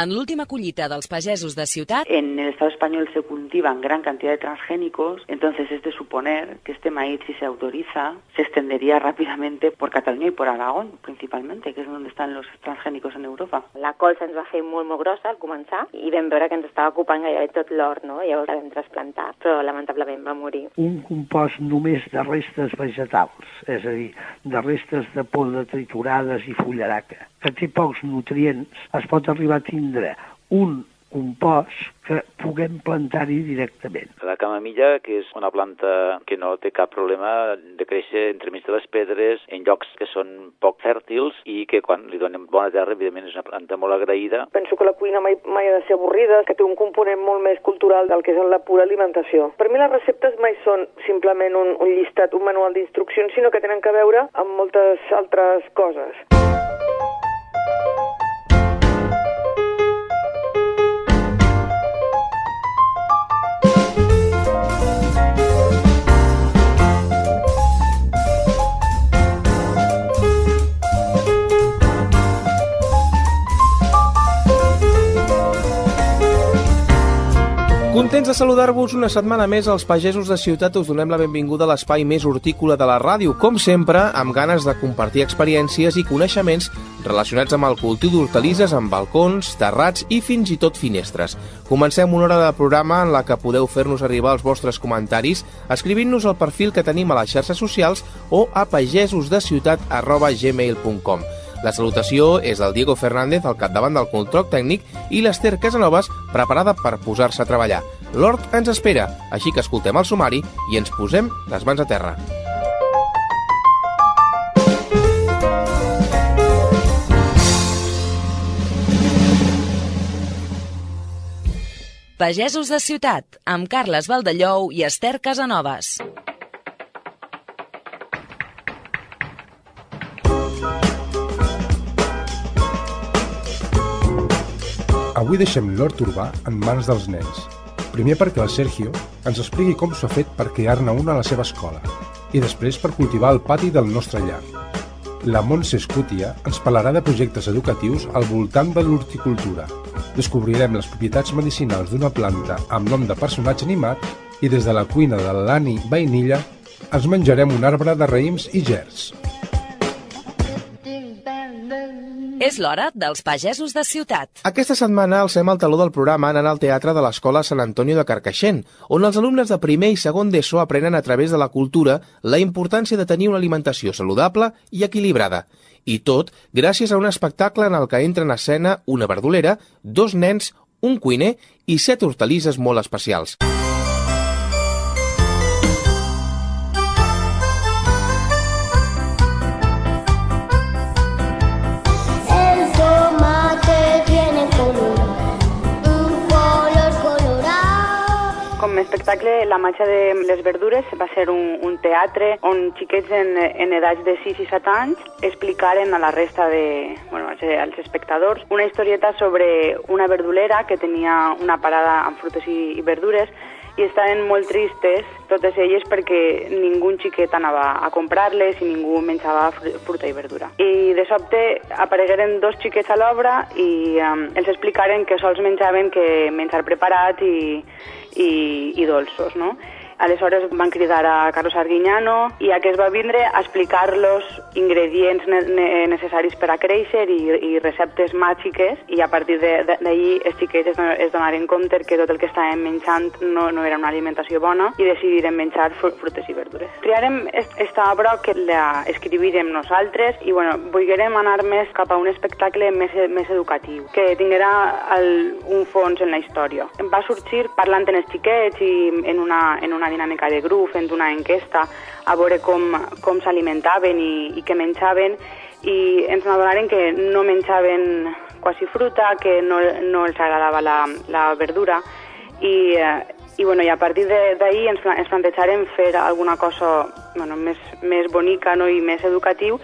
En l'última collita dels pagesos de ciutat... En el Estado español se cultivan gran cantidad de transgénicos, entonces es de suponer que este maíz, si se autoriza, se extendería rápidamente por Cataluña y por Aragón, principalmente, que es donde están los transgénicos en Europa. La col se'ns va fer molt, molt grossa al començar i vam veure que ens estava ocupant gairebé tot l'hort, no? Llavors la vam trasplantar, però lamentablement va morir. Un compost només de restes vegetals, és a dir, de restes de poda triturades i fullaraca, que té pocs nutrients, es pot arribar a tindre un compost que puguem plantar-hi directament. La camamilla, que és una planta que no té cap problema de créixer entremig de les pedres en llocs que són poc fèrtils i que quan li donem bona terra, evidentment és una planta molt agraïda. Penso que la cuina mai, mai ha de ser avorrida, que té un component molt més cultural del que és la pura alimentació. Per mi les receptes mai són simplement un, un llistat, un manual d'instruccions, sinó que tenen que veure amb moltes altres coses. Contents de saludar-vos una setmana més als pagesos de ciutat us donem la benvinguda a l'espai més hortícola de la ràdio, com sempre, amb ganes de compartir experiències i coneixements relacionats amb el cultiu d'hortalisses en balcons, terrats i fins i tot finestres. Comencem una hora de programa en la que podeu fer-nos arribar els vostres comentaris escrivint-nos al perfil que tenim a les xarxes socials o a pagesosdeciutat.gmail.com. La salutació és del Diego Fernández al capdavant del control tècnic i l'Ester Casanovas preparada per posar-se a treballar. L'hort ens espera, així que escoltem el sumari i ens posem les mans a terra. Pagesos de ciutat, amb Carles Valdellou i Ester Casanovas. Avui deixem l'hort urbà en mans dels nens. Primer perquè el Sergio ens expliqui com s'ha fet per crear-ne una a la seva escola i després per cultivar el pati del nostre llar. La Montse Escútia ens parlarà de projectes educatius al voltant de l'horticultura. Descobrirem les propietats medicinals d'una planta amb nom de personatge animat i des de la cuina de l'Ani Vainilla ens menjarem un arbre de raïms i gers. És l'hora dels pagesos de ciutat. Aquesta setmana alcem el taló del programa anant al teatre de l'Escola Sant Antonio de Carcaixent, on els alumnes de primer i segon d'ESO aprenen a través de la cultura la importància de tenir una alimentació saludable i equilibrada. I tot gràcies a un espectacle en el que entren a escena una verdolera, dos nens, un cuiner i set hortalisses molt especials. Colorado. Com a espectacle, La matxa de les verdures va ser un, un teatre on xiquets en, en edats de 6 i 7 anys explicaren a la resta de, bueno, als espectadors una historieta sobre una verdulera que tenia una parada amb frutes i, i verdures i estaven molt tristes, totes elles, perquè ningú xiquet anava a comprar-les i ningú menjava fru- fruita i verdura. I de sobte aparegueren dos xiquets a l'obra i um, els explicaren que sols menjaven que menjar preparat i, i, i dolços, no? Aleshores van cridar a Carlos Arguiñano i a que es va vindre a explicar-los ingredients ne ne necessaris per a créixer i, i receptes màgiques i a partir d'ahir els xiquets es, do- es donaren compte que tot el que estàvem menjant no, no era una alimentació bona i decidirem menjar fru frutes i verdures. Triarem est- esta obra que la escrivirem nosaltres i bueno, volguérem anar més cap a un espectacle més, més educatiu, que tinguera el, un fons en la història. Em va sorgir parlant amb els xiquets i en una, en una dinàmica de grup, fent una enquesta, a veure com, com s'alimentaven i, i què menjaven, i ens adonaren que no menjaven quasi fruta, que no, no els agradava la, la verdura, i, eh, i, bueno, i a partir d'ahir ens, ens plantejarem fer alguna cosa bueno, més, més bonica no? i més educatiu,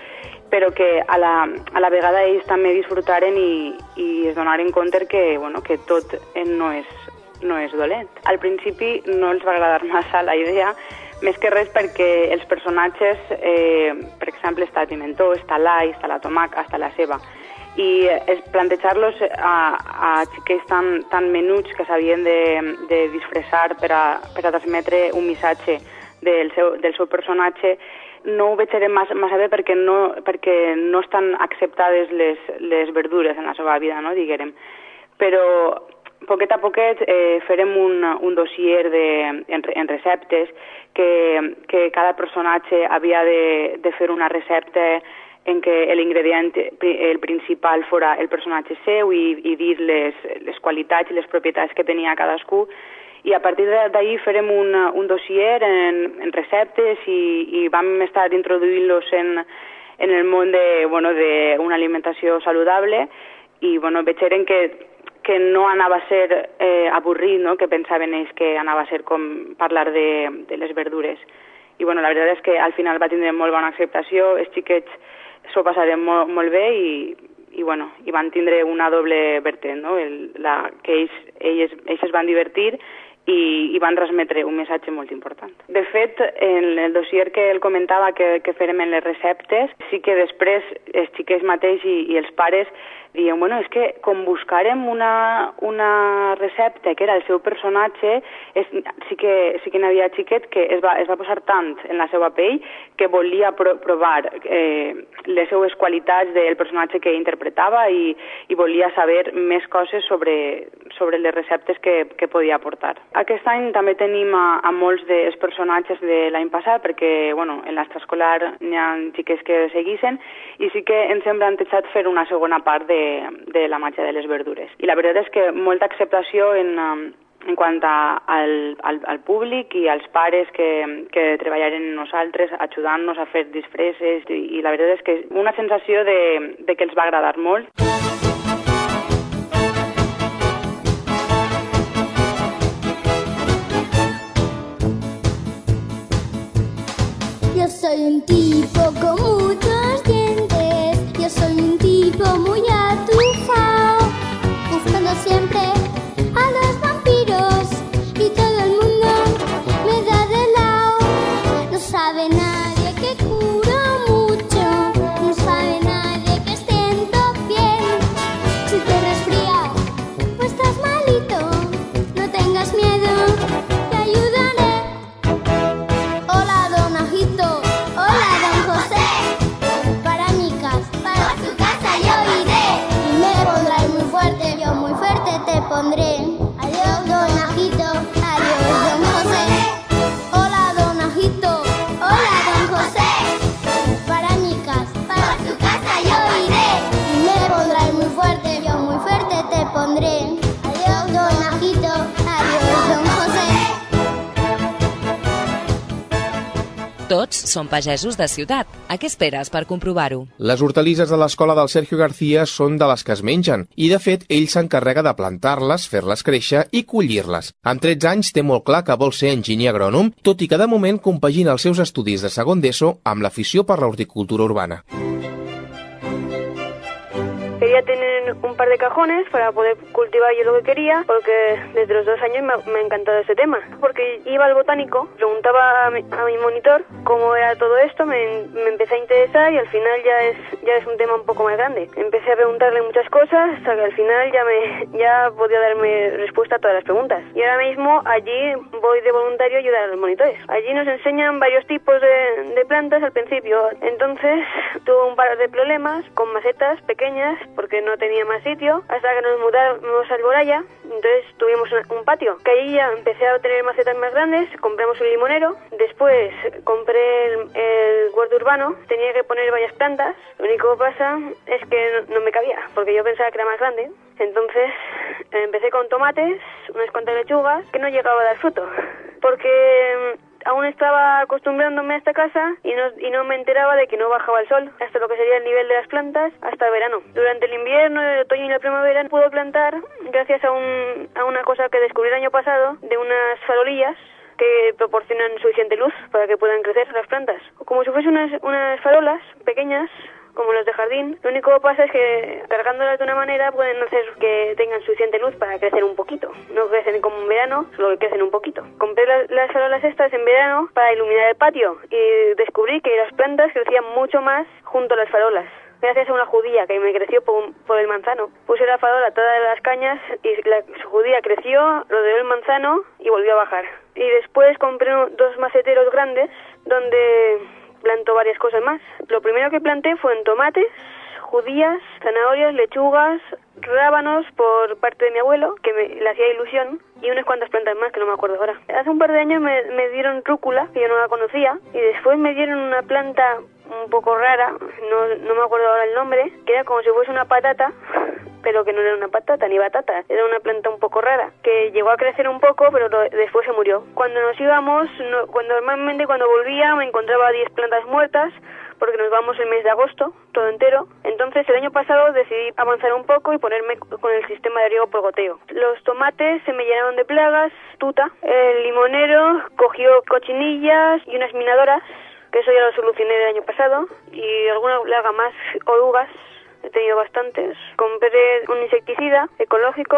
però que a la, a la vegada ells també disfrutaren i, i es donaren compte que, bueno, que tot no és, no és dolent. Al principi no els va agradar massa la idea, més que res perquè els personatges, eh, per exemple, està pimentó, està l'all, està la tomaca, està la ceba, i és plantejar-los a, a xiquets tan, tan menuts que s'havien de, de disfressar per a, per a transmetre un missatge del seu, del seu personatge no ho veig massa, massa bé perquè no, perquè no estan acceptades les, les verdures en la seva vida, no, diguem. Però poquet a poquet eh, farem un, un dossier de, en, en receptes que, que cada personatge havia de, de fer una recepta en què l'ingredient el principal fora el personatge seu i, i dir les, les qualitats i les propietats que tenia cadascú. I a partir d'ahir farem un, un dossier en, en receptes i, i vam estar introduint-los en, en el món de, bueno, de una alimentació saludable. I bueno, veurem que, que no anava a ser eh, avorrit, no? que pensaven ells que anava a ser com parlar de, de les verdures. I bueno, la veritat és que al final va tindre molt bona acceptació, els xiquets s'ho passaren molt, molt bé i, i, bueno, i van tindre una doble vertent, no? El, la, que ells, ells, ells es van divertir i, i van transmetre un missatge molt important. De fet, en el dossier que el comentava que, que farem en les receptes, sí que després els xiquets mateix i, i els pares diuen, bueno, és que com buscarem una, una recepta que era el seu personatge, és, sí que, sí que n'hi havia xiquet que es va, es va posar tant en la seva pell que volia pro, provar eh, les seues qualitats del personatge que interpretava i, i volia saber més coses sobre, sobre les receptes que, que podia aportar. Aquest any també tenim a, a molts dels personatges de l'any passat, perquè bueno, en l'escolar n'hi ha xiques que seguissin, i sí que ens hem plantejat fer una segona part de, de la màgia de les verdures. I la veritat és que molta acceptació en, um, en quant a, al, al, al públic i als pares que, que treballaren amb nosaltres ajudant-nos a fer disfresses i, i la veritat és que una sensació de, de que els va agradar molt. Són pagesos de ciutat. A què esperes per comprovar-ho? Les hortalisses de l'escola del Sergio García són de les que es mengen i, de fet, ell s'encarrega de plantar-les, fer-les créixer i collir-les. Amb 13 anys té molt clar que vol ser enginyer agrònom, tot i que de moment compagina els seus estudis de segon d'ESO amb l'afició per l'horticultura urbana. Quería tener un par de cajones para poder cultivar yo lo que quería, porque desde los dos años me, me ha encantado ese tema. Porque iba al botánico, preguntaba a mi, a mi monitor cómo era todo esto, me, me empecé a interesar y al final ya es ya es un tema un poco más grande. Empecé a preguntarle muchas cosas hasta que al final ya me ya podía darme respuesta a todas las preguntas. Y ahora mismo allí voy de voluntario a ayudar a los monitores. Allí nos enseñan varios tipos de, de plantas al principio. Entonces tuve un par de problemas con macetas pequeñas porque no tenía más sitio hasta que nos mudamos al Boraya. Entonces tuvimos un, patio. Que ahí ya empecé a tener macetas más grandes, compramos un limonero. Después compré el, el huerto urbano. Tenía que poner varias plantas. Lo único que pasa es que no, no me cabía porque yo pensaba que era más grande. Entonces empecé con tomates, unas cuantas lechugas, que no llegaba a dar fruto. Porque aún estaba acostumbrándome a esta casa y no, y no me enteraba de que no bajaba el sol hasta lo que sería el nivel de las plantas hasta verano. Durante el invierno, el otoño y la primavera puedo plantar gracias a, un, a una cosa que descubrí el año pasado de unas farolillas que proporcionan suficiente luz para que puedan crecer las plantas. Como si fuesen unas, unas farolas pequeñas como los de jardín. Lo único que pasa es que cargándolas de una manera pueden hacer que tengan suficiente luz para crecer un poquito. No crecen como en verano, solo crecen un poquito. Compré las, las farolas estas en verano para iluminar el patio y descubrí que las plantas crecían mucho más junto a las farolas. gracias a una judía que me creció por, el manzano. Puse la farola todas las cañas y la judía creció, rodeó el manzano y volvió a bajar. Y después compré dos maceteros grandes donde planto varias cosas más. Lo primero que planté fue en tomates, judías, zanahorias, lechugas, rábanos por parte de mi abuelo, que me le hacía ilusión, y unas cuantas plantas más que no me acuerdo ahora. Hace un par de años me, me dieron rúcula, que yo no la conocía, y después me dieron una planta un poco rara, no, no me acuerdo ahora el nombre, que era como si fuese una patata, pero que no era una patata ni batata, era una planta un poco rara, que llegó a crecer un poco, pero después se murió. Cuando nos íbamos, cuando normalmente cuando volvía me encontraba 10 plantas muertas, porque nos vamos el mes de agosto, todo entero. Entonces el año pasado decidí avanzar un poco y ponerme con el sistema de riego por goteo. Los tomates se me llenaron de plagas, tuta. El limonero cogió cochinillas y unas minadoras, eso ya lo solucioné el año pasado, y alguna plaga más, orugas, he tenido bastantes. Compré un insecticida ecológico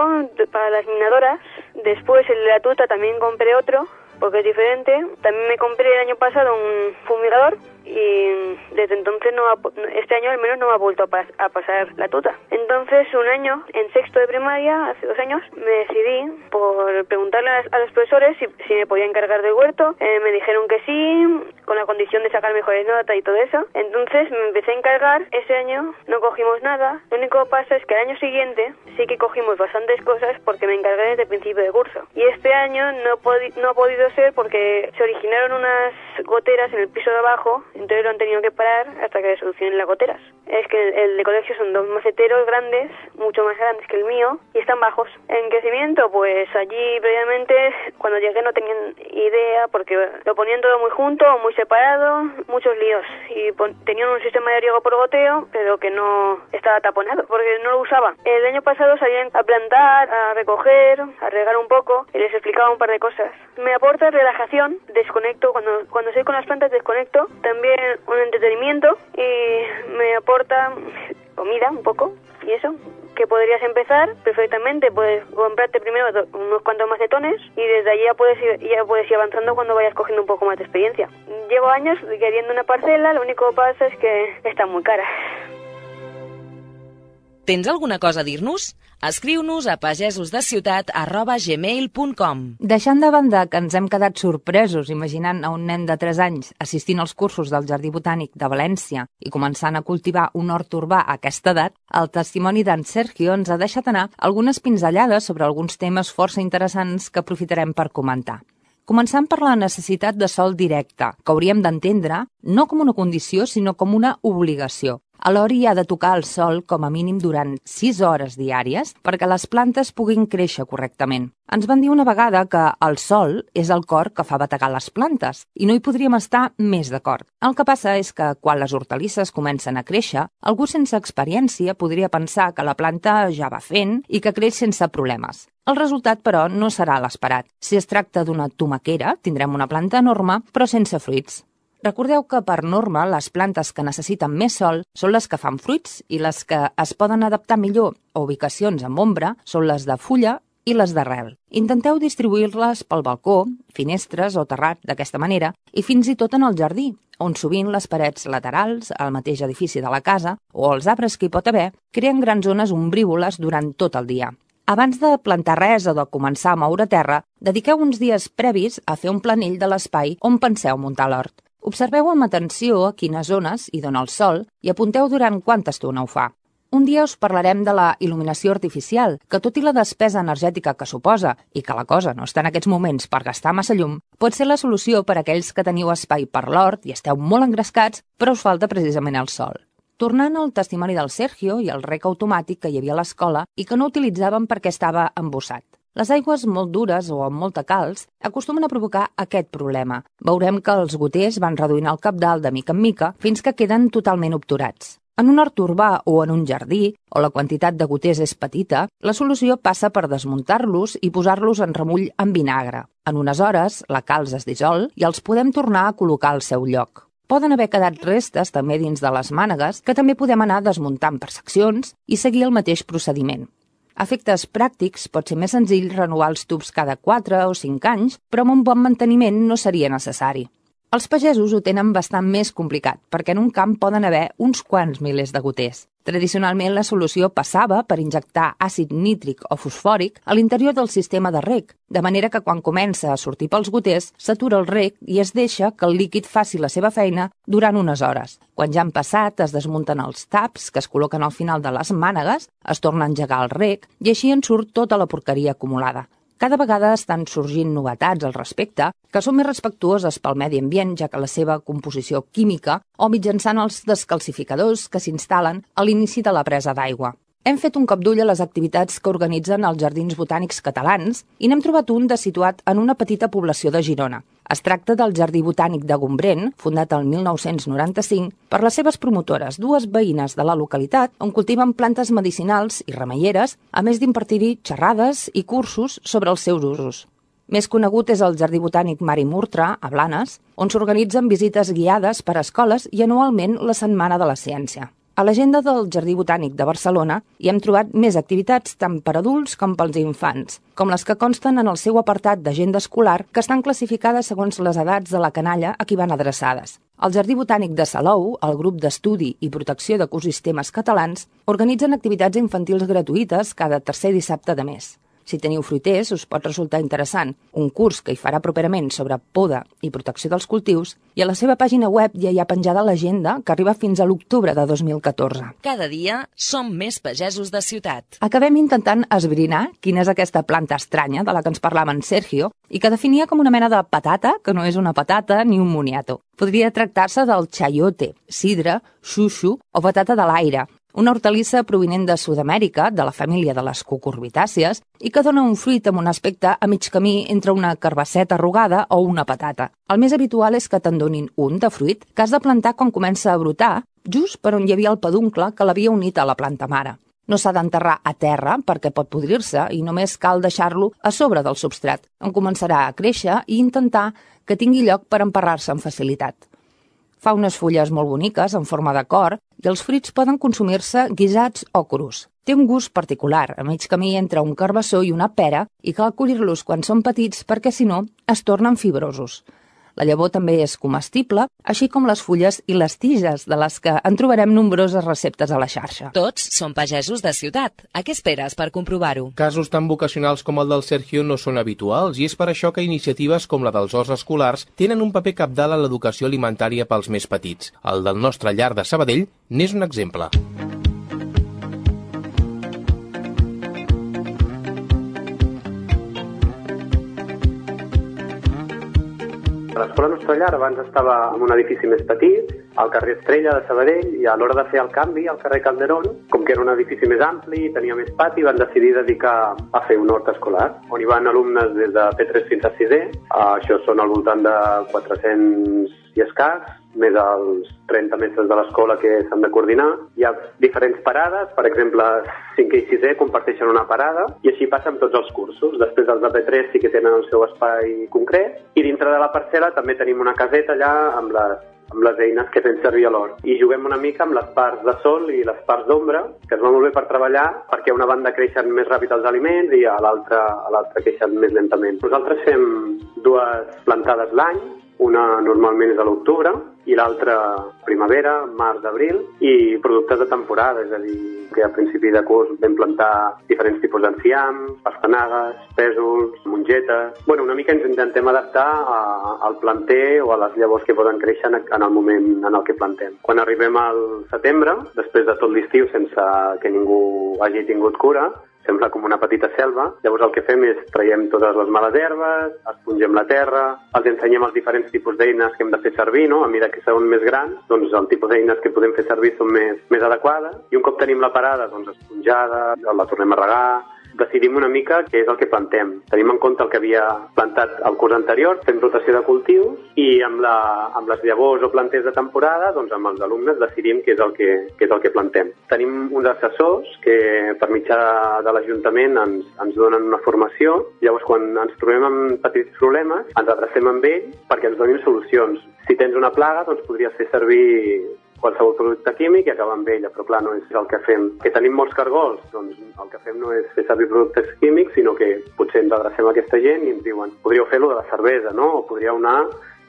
para las minadoras. Después el de la tuta también compré otro, porque es diferente. También me compré el año pasado un fumigador y desde entonces no ha este año al menos no me ha vuelto a, pas- a pasar la tuta. Entonces un año, en sexto de primaria, hace dos años, me decidí por preguntarle a, a los profesores si, si me podía encargar del huerto. Eh, me dijeron que sí, con la condición de sacar mejores notas y todo eso. Entonces me empecé a encargar. Ese año no cogimos nada. Lo único que pasa es que al año siguiente sí que cogimos bastantes cosas porque me encargué desde el principio de curso. Y este año no, no ha podido ser porque se originaron unas goteras en el piso de abajo, entonces lo han tenido que parar hasta que solucionen las goteras. Es que el, el de colegio son dos maceteros grandes, mucho más grandes que el mío, y están bajos. En crecimiento, pues allí previamente, cuando llegué no tenían idea porque lo ponían todo muy junto, muy separado, muchos líos. Y pon- tenían un sistema de riego por goteo, pero que no estaba taponado, porque no lo usaba. El año pasado salían a plantar, a recoger, a regar un poco, y les explicaba un par de cosas. Me aporta relajación, desconecto, cuando, cuando estoy con las plantas desconecto, también un entretenimiento, y me aporta comida un poco, y eso, que podrías empezar perfectamente, puedes comprarte primero unos cuantos macetones y desde allí ya puedes ir, ya puedes ir avanzando cuando vayas cogiendo un poco más de experiencia. Llevo años queriendo una parcela, lo único que pasa es que están muy caras. Tens alguna cosa a dir-nos? Escriu-nos a pagesosdeciutat.gmail.com Deixant de banda que ens hem quedat sorpresos imaginant a un nen de 3 anys assistint als cursos del Jardí Botànic de València i començant a cultivar un hort urbà a aquesta edat, el testimoni d'en Sergio ens ha deixat anar algunes pinzellades sobre alguns temes força interessants que aprofitarem per comentar. Començant per la necessitat de sol directe, que hauríem d'entendre no com una condició, sinó com una obligació. A l'hori ha de tocar el sol com a mínim durant 6 hores diàries perquè les plantes puguin créixer correctament. Ens van dir una vegada que el sol és el cor que fa bategar les plantes i no hi podríem estar més d'acord. El que passa és que quan les hortalisses comencen a créixer, algú sense experiència podria pensar que la planta ja va fent i que creix sense problemes. El resultat, però, no serà l'esperat. Si es tracta d'una tomaquera, tindrem una planta enorme, però sense fruits. Recordeu que, per norma, les plantes que necessiten més sol són les que fan fruits i les que es poden adaptar millor a ubicacions amb ombra són les de fulla i les d'arrel. Intenteu distribuir-les pel balcó, finestres o terrat d'aquesta manera i fins i tot en el jardí, on sovint les parets laterals, al mateix edifici de la casa o els arbres que hi pot haver, creen grans zones ombrívoles durant tot el dia. Abans de plantar res o de començar a moure terra, dediqueu uns dies previs a fer un planell de l'espai on penseu muntar l'hort. Observeu amb atenció a quines zones hi dona el sol i apunteu durant quanta estona ho fa. Un dia us parlarem de la il·luminació artificial, que tot i la despesa energètica que suposa i que la cosa no està en aquests moments per gastar massa llum, pot ser la solució per a aquells que teniu espai per l'hort i esteu molt engrescats, però us falta precisament el sol. Tornant al testimoni del Sergio i el rec automàtic que hi havia a l'escola i que no utilitzaven perquè estava embossat. Les aigües molt dures o amb molta calç acostumen a provocar aquest problema. Veurem que els goters van reduint el capdalt de mica en mica fins que queden totalment obturats. En un hort urbà o en un jardí, o la quantitat de goters és petita, la solució passa per desmuntar-los i posar-los en remull amb vinagre. En unes hores, la calç es dissol i els podem tornar a col·locar al seu lloc. Poden haver quedat restes també dins de les mànegues que també podem anar desmuntant per seccions i seguir el mateix procediment. Efectes pràctics pot ser més senzill renovar els tubs cada 4 o 5 anys, però amb un bon manteniment no seria necessari. Els pagesos ho tenen bastant més complicat, perquè en un camp poden haver uns quants milers de goters. Tradicionalment, la solució passava per injectar àcid nítric o fosfòric a l'interior del sistema de rec, de manera que quan comença a sortir pels goters, s'atura el rec i es deixa que el líquid faci la seva feina durant unes hores. Quan ja han passat, es desmunten els taps que es col·loquen al final de les mànegues, es torna a engegar el rec i així en surt tota la porqueria acumulada. Cada vegada estan sorgint novetats al respecte que són més respectuoses pel medi ambient, ja que la seva composició química o mitjançant els descalcificadors que s'instal·len a l'inici de la presa d'aigua. Hem fet un cop d'ull a les activitats que organitzen els Jardins Botànics Catalans i n'hem trobat un de situat en una petita població de Girona, es tracta del Jardí Botànic de Gombrèn, fundat el 1995 per les seves promotores, dues veïnes de la localitat, on cultiven plantes medicinals i remeieres, a més d'impartir-hi xerrades i cursos sobre els seus usos. Més conegut és el Jardí Botànic Mari Murtra, a Blanes, on s'organitzen visites guiades per a escoles i anualment la Setmana de la Ciència. A l'agenda del Jardí Botànic de Barcelona hi hem trobat més activitats tant per adults com pels infants, com les que consten en el seu apartat d'agenda escolar que estan classificades segons les edats de la canalla a qui van adreçades. El Jardí Botànic de Salou, el grup d'estudi i protecció d'ecosistemes catalans, organitzen activitats infantils gratuïtes cada tercer dissabte de mes. Si teniu fruiters, us pot resultar interessant un curs que hi farà properament sobre poda i protecció dels cultius i a la seva pàgina web ja hi ha penjada l'agenda que arriba fins a l'octubre de 2014. Cada dia som més pagesos de ciutat. Acabem intentant esbrinar quina és aquesta planta estranya de la que ens parlava en Sergio i que definia com una mena de patata, que no és una patata ni un moniato. Podria tractar-se del chayote, sidra, xuxu o patata de l'aire, una hortalissa provinent de Sud-amèrica, de la família de les cucurbitàcies, i que dona un fruit amb un aspecte a mig camí entre una carbasseta arrugada o una patata. El més habitual és que te'n donin un de fruit que has de plantar quan comença a brotar, just per on hi havia el peduncle que l'havia unit a la planta mare. No s'ha d'enterrar a terra perquè pot podrir-se i només cal deixar-lo a sobre del substrat, on començarà a créixer i intentar que tingui lloc per emparrar-se amb facilitat. Fa unes fulles molt boniques, en forma de cor, i els fruits poden consumir-se guisats o crus. Té un gust particular, a mig camí entre un carbassó i una pera, i cal collir-los quan són petits perquè, si no, es tornen fibrosos. La llavor també és comestible, així com les fulles i les tiges, de les que en trobarem nombroses receptes a la xarxa. Tots són pagesos de ciutat. A què esperes per comprovar-ho? Casos tan vocacionals com el del Sergio no són habituals i és per això que iniciatives com la dels horts escolars tenen un paper capdalt a l'educació alimentària pels més petits. El del nostre llar de Sabadell n'és un exemple. L'escola Nostra Llar abans estava en un edifici més petit, al carrer Estrella de Sabadell, i a l'hora de fer el canvi al carrer Calderón, com que era un edifici més ampli i tenia més pati, van decidir dedicar a fer un hort escolar, on hi van alumnes des de P3 fins a 6è, això són al voltant de 400 i escàs, més els 30 mestres de l'escola que s'han de coordinar. Hi ha diferents parades, per exemple, 5 i 6è comparteixen una parada i així passen tots els cursos. Després els de P3 sí que tenen el seu espai concret i dintre de la parcel·la també tenim una caseta allà amb les amb les eines que fem servir a l'hort. I juguem una mica amb les parts de sol i les parts d'ombra, que es va molt bé per treballar, perquè a una banda creixen més ràpid els aliments i a l'altra a l'altra creixen més lentament. Nosaltres fem dues plantades l'any, una normalment és a l'octubre i l'altra primavera, març, abril i productes de temporada, és a dir, que a principi de curs vam plantar diferents tipus d'enciam, pastanagues, pèsols, mongetes... Bueno, una mica ens intentem adaptar a, al planter o a les llavors que poden créixer en el moment en el que plantem. Quan arribem al setembre, després de tot l'estiu sense que ningú hagi tingut cura, sembla com una petita selva. Llavors el que fem és traiem totes les males herbes, espongem la terra, els ensenyem els diferents tipus d'eines que hem de fer servir, no? A mesura que són més grans, doncs el tipus d'eines que podem fer servir són més, més adequades i un cop tenim la parada, doncs esponjada, la tornem a regar, decidim una mica què és el que plantem. Tenim en compte el que havia plantat el curs anterior, fem rotació de cultius i amb, la, amb les llavors o planters de temporada, doncs amb els alumnes decidim què és el que, què és el que plantem. Tenim uns assessors que per mitjà de l'Ajuntament ens, ens donen una formació, llavors quan ens trobem amb petits problemes ens adrecem amb ells perquè ens donin solucions. Si tens una plaga, doncs podries fer servir qualsevol producte químic i acabar amb ella, però clar, no és el que fem. Que tenim molts cargols, doncs el que fem no és fer servir productes químics, sinó que potser ens adrecem a aquesta gent i ens diuen podríeu fer-lo de la cervesa, no? O podríeu anar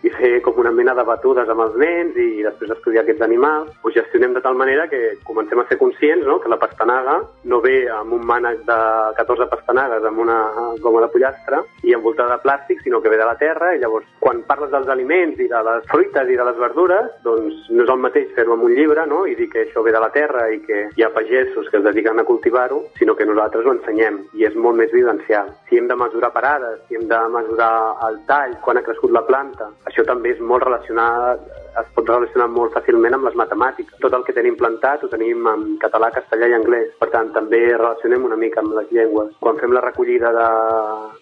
i fer com una mena de batudes amb els nens i després estudiar aquests animals, ho gestionem de tal manera que comencem a ser conscients no? que la pastanaga no ve amb un mànec de 14 pastanagues amb una goma de pollastre i envoltada de plàstic, sinó que ve de la terra i llavors quan parles dels aliments i de les fruites i de les verdures, doncs no és el mateix fer-ho amb un llibre no? i dir que això ve de la terra i que hi ha pagesos que es dediquen a cultivar-ho, sinó que nosaltres ho ensenyem i és molt més vivencial. Si hem de mesurar parades, si hem de mesurar el tall, quan ha crescut la planta, això també és molt relacionat es pot relacionar molt fàcilment amb les matemàtiques. Tot el que tenim plantat ho tenim en català, castellà i anglès. Per tant, també relacionem una mica amb les llengües. Quan fem la recollida de,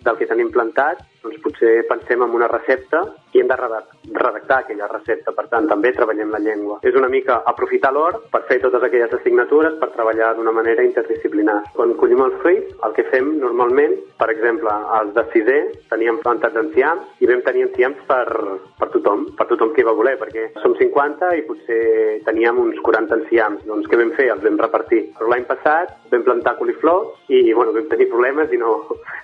del que tenim plantat, doncs potser pensem en una recepta i hem de redactar aquella recepta. Per tant, també treballem la llengua. És una mica aprofitar l'hort per fer totes aquelles assignatures per treballar d'una manera interdisciplinar. Quan collim els fruits, el que fem normalment, per exemple, els de sisè teníem plantats enciams i vam tenir enciams per, per tothom, per tothom que va voler, perquè som 50 i potser teníem uns 40 enciams. Doncs què vam fer? Els vam repartir. L'any passat vam plantar coliflors i bueno, vam tenir problemes i no,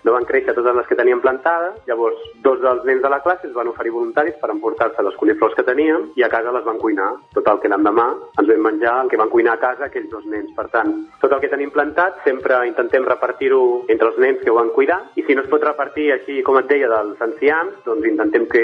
no van créixer totes les que teníem plantades. Llavors, dos dels nens de la classe es van oferir voluntaris per emportar-se les coliflors que teníem i a casa les van cuinar. Total, que l'endemà ens vam menjar el que van cuinar a casa aquells dos nens. Per tant, tot el que tenim plantat sempre intentem repartir-ho entre els nens que ho van cuidar i si no es pot repartir així com et deia dels ancians, doncs intentem que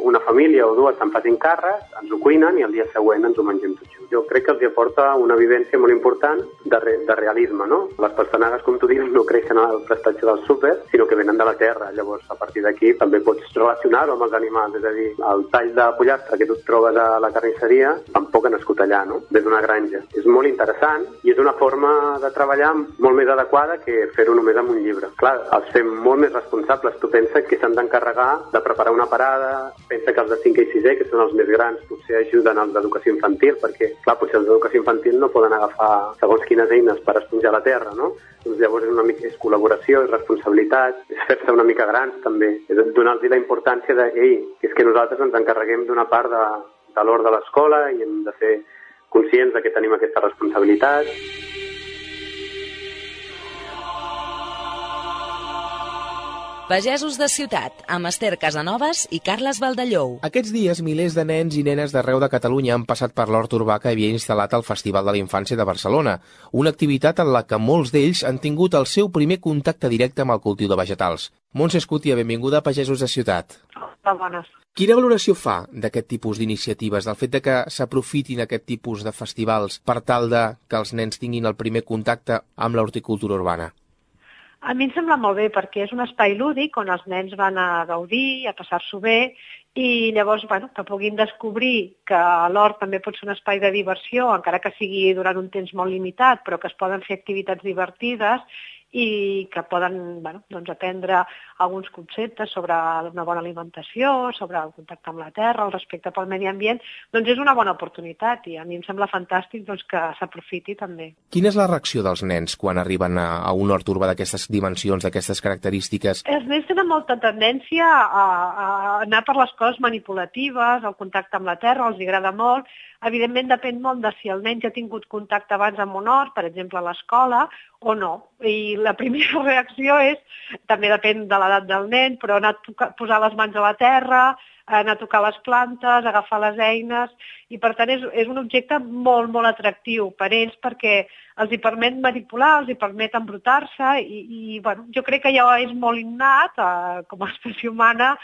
una família o dues se'n facin càrrec, ens ho cuinen i el dia següent ens ho mengem tots junts. Jo crec que els aporta una vivència molt important de, re, de realisme, no? Les pastanagues, com tu dius, no creixen al prestatge del súper, sinó que venen de la terra. Llavors, a partir d'aquí també pots relacionar-ho amb els animals, és a dir, el tall de pollastre que tu trobes a la carnisseria tampoc ha nascut allà, no? Ve d'una granja. És molt interessant i és una forma de treballar molt més adequada que fer-ho només amb un llibre. Clar, els fem molt més responsables. Tu pensa que s'han d'encarregar de preparar una parada, pensa que els de 5 i 6è, que són els més grans, potser ajuden als d'educació infantil, perquè, clar, potser els d'educació infantil no poden agafar segons quines eines per esponjar la terra, no? Doncs llavors és una mica és col·laboració, és responsabilitat, és fer-se una mica grans també, és donar-los la importància de, ei, és que nosaltres ens encarreguem d'una part de, de l'hora de l'escola i hem de ser conscients de que tenim aquesta responsabilitat. Pagesos de Ciutat, amb Esther Casanovas i Carles Valdellou. Aquests dies, milers de nens i nenes d'arreu de Catalunya han passat per l'hort urbà que havia instal·lat el Festival de la Infància de Barcelona, una activitat en la que molts d'ells han tingut el seu primer contacte directe amb el cultiu de vegetals. Montse Escutia, benvinguda a Pagesos de Ciutat. Hola, bones. Quina valoració fa d'aquest tipus d'iniciatives, del fet de que s'aprofitin aquest tipus de festivals per tal de que els nens tinguin el primer contacte amb l'horticultura urbana? A mi em sembla molt bé perquè és un espai lúdic on els nens van a gaudir, a passar-s'ho bé i llavors bueno, que puguin descobrir que l'hort també pot ser un espai de diversió, encara que sigui durant un temps molt limitat, però que es poden fer activitats divertides i que poden bueno, doncs aprendre alguns conceptes sobre una bona alimentació, sobre el contacte amb la terra, el respecte pel medi ambient, doncs és una bona oportunitat i a mi em sembla fantàstic doncs, que s'aprofiti també. Quina és la reacció dels nens quan arriben a, a un hort urbà d'aquestes dimensions, d'aquestes característiques? Els nens tenen molta tendència a, a anar per les coses manipulatives, el contacte amb la terra, els agrada molt, Evidentment depèn molt de si el nen ja ha tingut contacte abans amb un hort, per exemple a l'escola, o no. I la primera reacció és, també depèn de l'edat del nen, però anar a posar les mans a la terra, anar a tocar les plantes, agafar les eines, i per tant és, és un objecte molt, molt atractiu per ells perquè els hi permet manipular, els hi permet embrutar-se i, i bueno, jo crec que ja és molt innat eh, com a espècie humana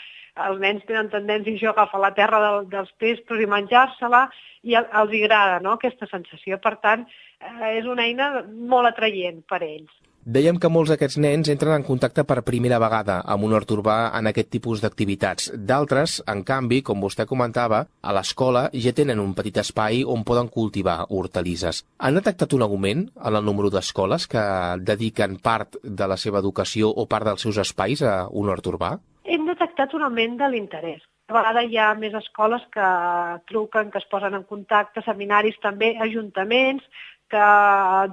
els nens tenen tendència a agafar la terra del, dels pestos i menjar-se-la i els agrada no? aquesta sensació. Per tant, eh, és una eina molt atraient per a ells. Dèiem que molts d'aquests nens entren en contacte per primera vegada amb un hort urbà en aquest tipus d'activitats. D'altres, en canvi, com vostè comentava, a l'escola ja tenen un petit espai on poden cultivar hortalisses. Han detectat un augment en el número d'escoles que dediquen part de la seva educació o part dels seus espais a un hort urbà? hem detectat un augment de l'interès. A vegades hi ha més escoles que truquen, que es posen en contacte, seminaris també, ajuntaments, que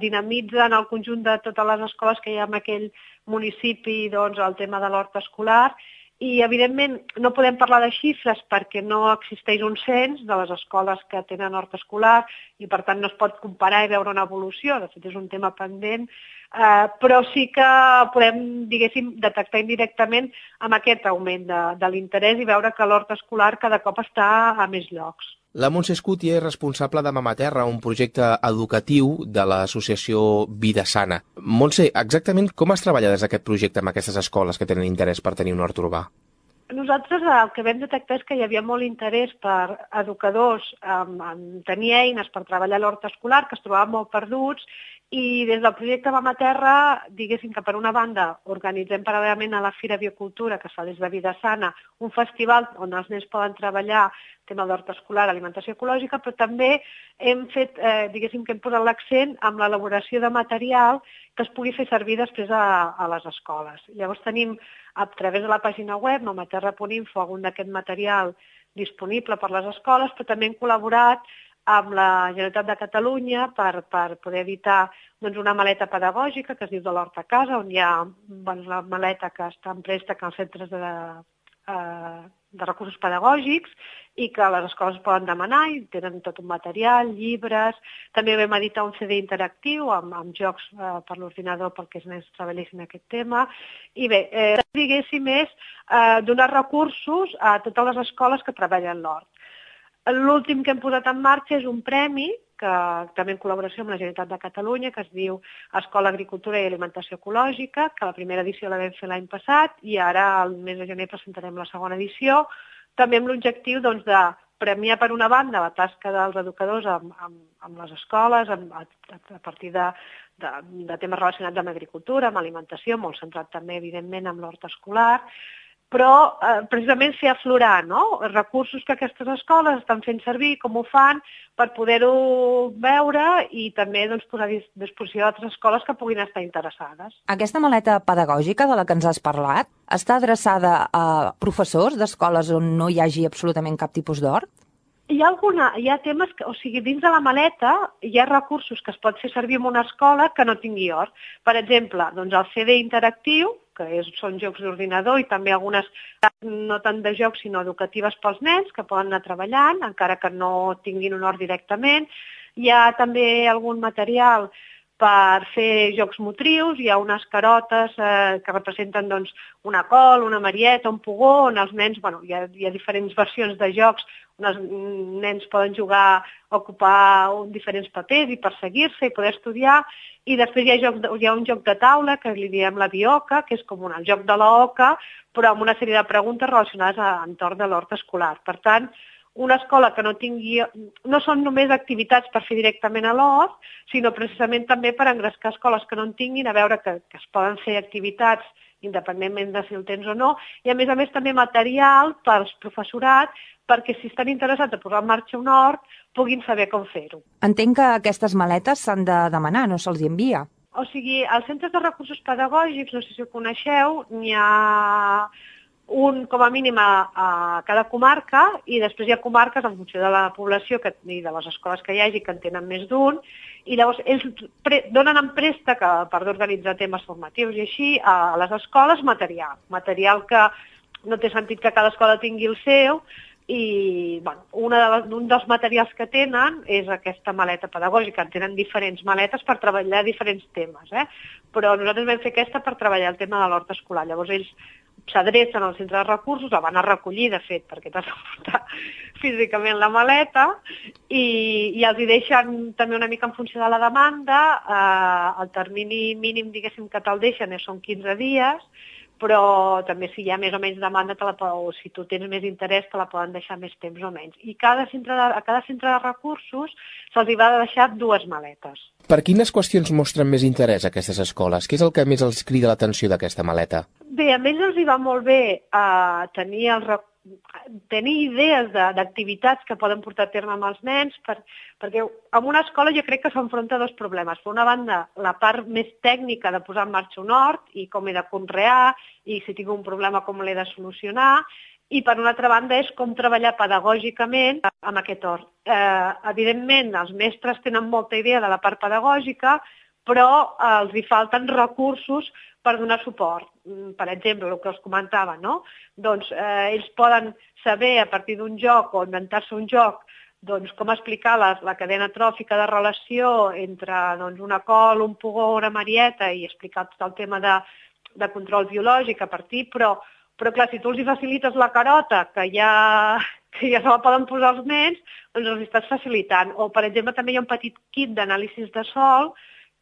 dinamitzen el conjunt de totes les escoles que hi ha en aquell municipi doncs, el tema de l'hort escolar. I evidentment no podem parlar de xifres perquè no existeix un cens de les escoles que tenen hort escolar i per tant no es pot comparar i veure una evolució, de fet és un tema pendent, eh, però sí que podem, diguéssim, detectar indirectament amb aquest augment de, de l'interès i veure que l'hort escolar cada cop està a més llocs. La Montse Escuti és responsable de Mama Terra, un projecte educatiu de l'associació Vida Sana. Montse, exactament com es treballa des d'aquest projecte amb aquestes escoles que tenen interès per tenir un hort urbà? Nosaltres el que vam detectar és que hi havia molt interès per educadors en, en tenir eines per treballar l'hort escolar, que es trobaven molt perduts i des del projecte Mama Terra, diguéssim que per una banda organitzem paral·lelament a la Fira Biocultura, que es fa des de Vida Sana, un festival on els nens poden treballar tema d'hort escolar, alimentació ecològica, però també hem fet, eh, diguéssim que hem posat l'accent amb l'elaboració de material que es pugui fer servir després a, a les escoles. Llavors tenim a través de la pàgina web mamaterra.info algun d'aquest material disponible per les escoles, però també hem col·laborat amb la Generalitat de Catalunya per, per poder editar doncs, una maleta pedagògica que es diu de l'Horta a Casa, on hi ha doncs, la maleta que està en préstec als centres de, eh, de recursos pedagògics i que les escoles poden demanar i tenen tot un material, llibres. També vam editar un CD interactiu amb, amb jocs eh, per l'ordinador perquè els nens treballessin aquest tema. I bé, eh, diguéssim, és eh, donar recursos a totes les escoles que treballen l'hort. L'últim que hem posat en marxa és un premi que també en col·laboració amb la Generalitat de Catalunya, que es diu Escola Agricultura i Alimentació Ecològica, que la primera edició la vam fer l'any passat i ara al mes de gener presentarem la segona edició, també amb l'objectiu doncs, de premiar per una banda la tasca dels educadors amb, amb, amb les escoles, amb, a, a partir de, de, de temes relacionats amb agricultura, amb alimentació, molt centrat també, evidentment, amb l'hort escolar, però eh, precisament fer aflorar no? recursos que aquestes escoles estan fent servir, com ho fan, per poder-ho veure i també doncs, posar a disposició d'altres escoles que puguin estar interessades. Aquesta maleta pedagògica de la que ens has parlat està adreçada a professors d'escoles on no hi hagi absolutament cap tipus d'hort? Hi ha, alguna, hi ha temes, que, o sigui, dins de la maleta hi ha recursos que es pot fer servir en una escola que no tingui hort. Per exemple, doncs el CD interactiu, que és, són jocs d'ordinador i també algunes, no tant de jocs, sinó educatives pels nens, que poden anar treballant, encara que no tinguin un hort directament. Hi ha també algun material per fer jocs motrius, hi ha unes carotes eh, que representen doncs, una col, una marieta, un pugó, on els nens, bueno, hi ha, hi ha diferents versions de jocs els nens poden jugar ocupar diferents papers i perseguir-se i poder estudiar, i després hi ha, joc hi ha un joc de taula que li diem la bioca, que és com un, el joc de l'oca, però amb una sèrie de preguntes relacionades a entorn de l'hort escolar. Per tant, una escola que no tingui... No són només activitats per fer directament a l'hort, sinó precisament també per engrescar escoles que no en tinguin, a veure que, que es poden fer activitats independentment de si el tens o no, i a més a més també material pels professorat perquè si estan interessats a posar en marxa un hort puguin saber com fer-ho. Entenc que aquestes maletes s'han de demanar, no se'ls envia. O sigui, als centres de recursos pedagògics, no sé si ho coneixeu, n'hi ha un com a mínim a, a cada comarca i després hi ha comarques en funció de la població que, i de les escoles que hi hagi que en tenen més d'un i llavors ells pre, donen en préstec per organitzar temes formatius i així a les escoles material, material que no té sentit que cada escola tingui el seu, i bueno, una de les, un dels materials que tenen és aquesta maleta pedagògica. En tenen diferents maletes per treballar diferents temes, eh? però nosaltres vam fer aquesta per treballar el tema de l'hort escolar. Llavors ells s'adrecen al centre de recursos, la van a recollir, de fet, perquè t'has de portar físicament la maleta, i, i els hi deixen també una mica en funció de la demanda, eh, el termini mínim, diguéssim, que te'l deixen són 15 dies, però també si hi ha més o menys demanda te la, o si tu tens més interès te la poden deixar més temps o menys. I cada centre de, a cada centre de recursos se'ls va deixar dues maletes. Per quines qüestions mostren més interès aquestes escoles? Què és el que més els crida l'atenció d'aquesta maleta? Bé, a més els hi va molt bé eh, tenir els recursos tenir idees d'activitats que poden portar a terme amb els nens, per, perquè en una escola jo crec que s'enfronta dos problemes. Per una banda, la part més tècnica de posar en marxa un hort i com he de conrear i si tinc un problema com l'he de solucionar, i per una altra banda és com treballar pedagògicament amb aquest hort. Eh, evidentment, els mestres tenen molta idea de la part pedagògica, però eh, els hi falten recursos per donar suport. Mm, per exemple, el que us comentava, no? Doncs eh, ells poden saber a partir d'un joc o inventar-se un joc doncs, com explicar la, la cadena tròfica de relació entre doncs, una col, un pugó, una marieta i explicar tot el tema de, de control biològic a partir, però, però clar, si tu els hi facilites la carota, que ja, que ja se la poden posar els nens, doncs els estàs facilitant. O, per exemple, també hi ha un petit kit d'anàlisis de sol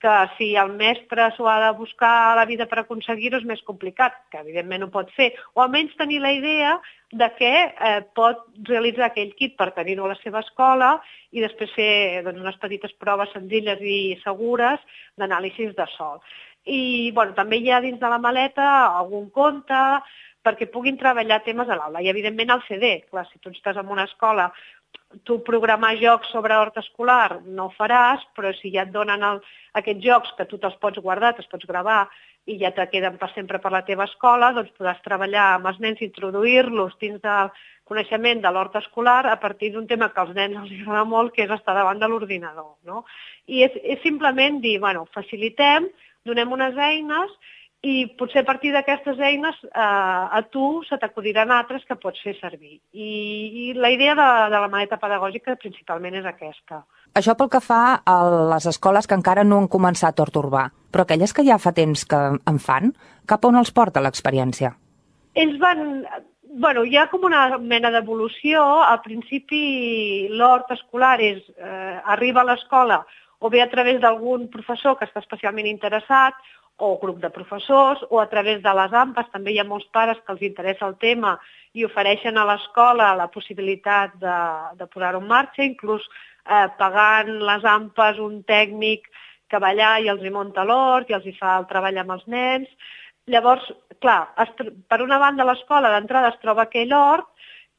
que si el mestre s'ho ha de buscar a la vida per aconseguir-ho és més complicat, que evidentment ho pot fer, o almenys tenir la idea de què eh, pot realitzar aquell kit per tenir-ho a la seva escola i després fer doncs, unes petites proves senzilles i segures d'anàlisis de sol. I bueno, també hi ha dins de la maleta algun conte perquè puguin treballar temes a l'aula. I evidentment el CD, clar, si tu estàs en una escola tu programar jocs sobre hort escolar no ho faràs, però si ja et donen el, aquests jocs que tu te'ls pots guardar, te'ls pots gravar i ja te queden per sempre per la teva escola, doncs podràs treballar amb els nens, introduir-los dins del coneixement de l'hort escolar a partir d'un tema que als nens els agrada molt, que és estar davant de l'ordinador. No? I és, és simplement dir, bueno, facilitem, donem unes eines i potser a partir d'aquestes eines eh, a tu se t'acudiran altres que pots fer servir. I, i la idea de, de la maleta pedagògica principalment és aquesta. Això pel que fa a les escoles que encara no han començat hort urbà, però aquelles que ja fa temps que en fan, cap on els porta l'experiència? Ells van... Bueno, hi ha com una mena d'evolució. Al principi l'hort escolar és, eh, arriba a l'escola o bé a través d'algun professor que està especialment interessat o grup de professors, o a través de les AMPAs, també hi ha molts pares que els interessa el tema i ofereixen a l'escola la possibilitat de, de posar-ho en marxa, inclús eh, pagant les AMPAs un tècnic que va allà i els hi munta l'hort i els hi fa el treball amb els nens. Llavors, clar, es, per una banda l'escola d'entrada es troba aquell hort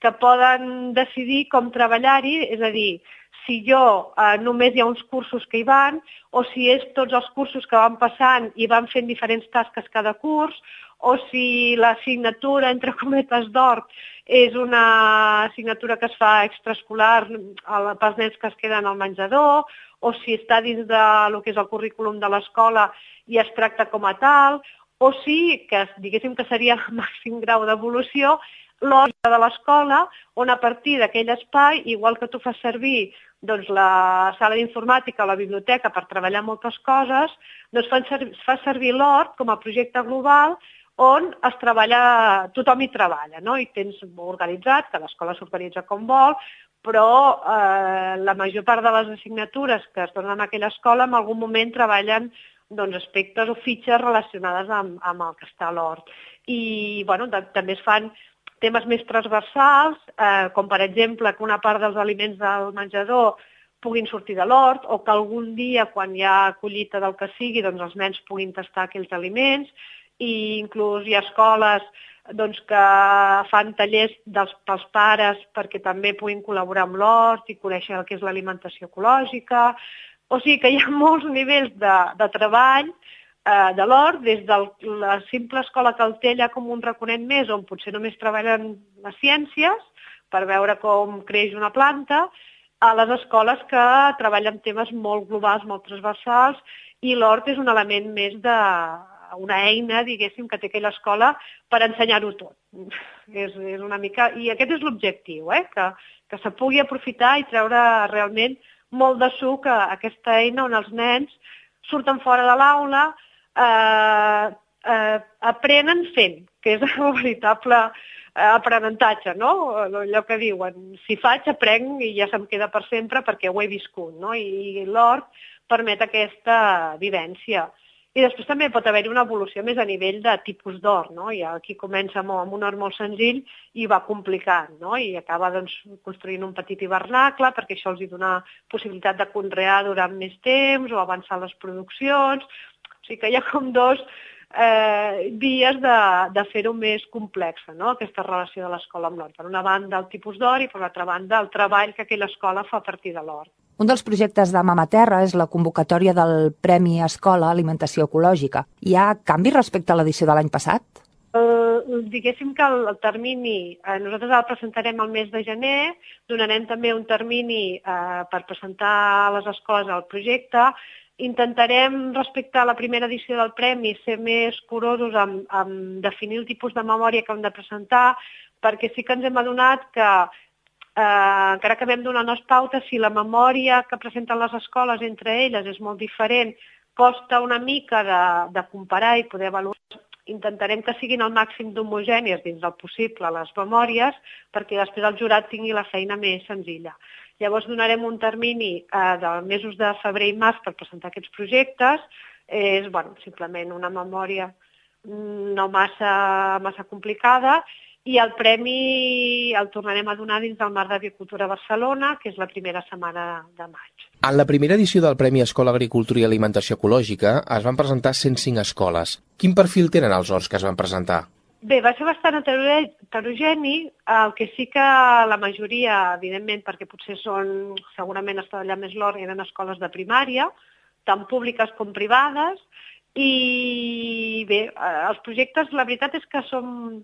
que poden decidir com treballar-hi, és a dir, si jo eh, només hi ha uns cursos que hi van, o si és tots els cursos que van passant i van fent diferents tasques cada curs, o si l'assignatura, entre cometes d'or, és una assignatura que es fa extraescolar pels nens que es queden al menjador, o si està dins de lo que és el currículum de l'escola i es tracta com a tal, o si, que diguéssim que seria el màxim grau d'evolució, l'hora de l'escola, on a partir d'aquell espai, igual que tu fas servir doncs, la sala d'informàtica o la biblioteca per treballar moltes coses, doncs fan fa servir l'hort com a projecte global on es treballa, tothom hi treballa, no? i tens organitzat, que l'escola s'organitza com vol, però eh, la major part de les assignatures que es donen a aquella escola en algun moment treballen doncs, aspectes o fitxes relacionades amb, amb el que està a l'hort. I bueno, de, també es fan temes més transversals, eh, com per exemple que una part dels aliments del menjador puguin sortir de l'hort o que algun dia, quan hi ha collita del que sigui, doncs els nens puguin tastar aquells aliments i inclús hi ha escoles doncs, que fan tallers dels, pels pares perquè també puguin col·laborar amb l'hort i conèixer el que és l'alimentació ecològica. O sigui que hi ha molts nivells de, de treball eh, de l'hort, des de la simple escola allà com un raconet més, on potser només treballen les ciències per veure com creix una planta, a les escoles que treballen temes molt globals, molt transversals, i l'hort és un element més de una eina, diguéssim, que té aquella escola per ensenyar-ho tot. és, és una mica... I aquest és l'objectiu, eh? que, que se pugui aprofitar i treure realment molt de suc a aquesta eina on els nens surten fora de l'aula, eh, eh, aprenen fent, que és el veritable eh, aprenentatge, no? Allò que diuen, si faig, aprenc i ja se'm queda per sempre perquè ho he viscut, no? I, i l'hort permet aquesta vivència. I després també pot haver-hi una evolució més a nivell de tipus d'or, no? I aquí comença amb, amb un or molt senzill i va complicant, no? I acaba doncs, construint un petit hivernacle perquè això els hi dona possibilitat de conrear durant més temps o avançar les produccions, o sigui que hi ha com dos eh, vies de, de fer-ho més complexa, no? aquesta relació de l'escola amb l'hort. Per una banda el tipus d'or i per l'altra banda el treball que aquella escola fa a partir de l'hort. Un dels projectes de Mama Terra és la convocatòria del Premi Escola Alimentació Ecològica. Hi ha canvi respecte a l'edició de l'any passat? Uh, diguéssim que el, el termini, eh, nosaltres el presentarem el mes de gener, donarem també un termini eh, per presentar a les escoles el projecte, Intentarem, respecte a la primera edició del Premi, ser més curosos amb, amb definir el tipus de memòria que hem de presentar, perquè sí que ens hem adonat que eh, encara que vam donar les pautes, si la memòria que presenten les escoles entre elles és molt diferent, costa una mica de, de comparar i poder avaluar. Intentarem que siguin al màxim d'homogènies dins del possible les memòries perquè després el jurat tingui la feina més senzilla. Llavors donarem un termini eh, de mesos de febrer i març per presentar aquests projectes. És bueno, simplement una memòria no massa, massa complicada i el premi el tornarem a donar dins del Mar d'Agricultura Barcelona, que és la primera setmana de maig. En la primera edició del Premi Escola Agricultura i Alimentació Ecològica es van presentar 105 escoles. Quin perfil tenen els horts que es van presentar? Bé, va ser bastant heterogeni, el que sí que la majoria, evidentment, perquè potser són, segurament està allà més l'or, eren escoles de primària, tant públiques com privades, i bé, eh, els projectes, la veritat és que són,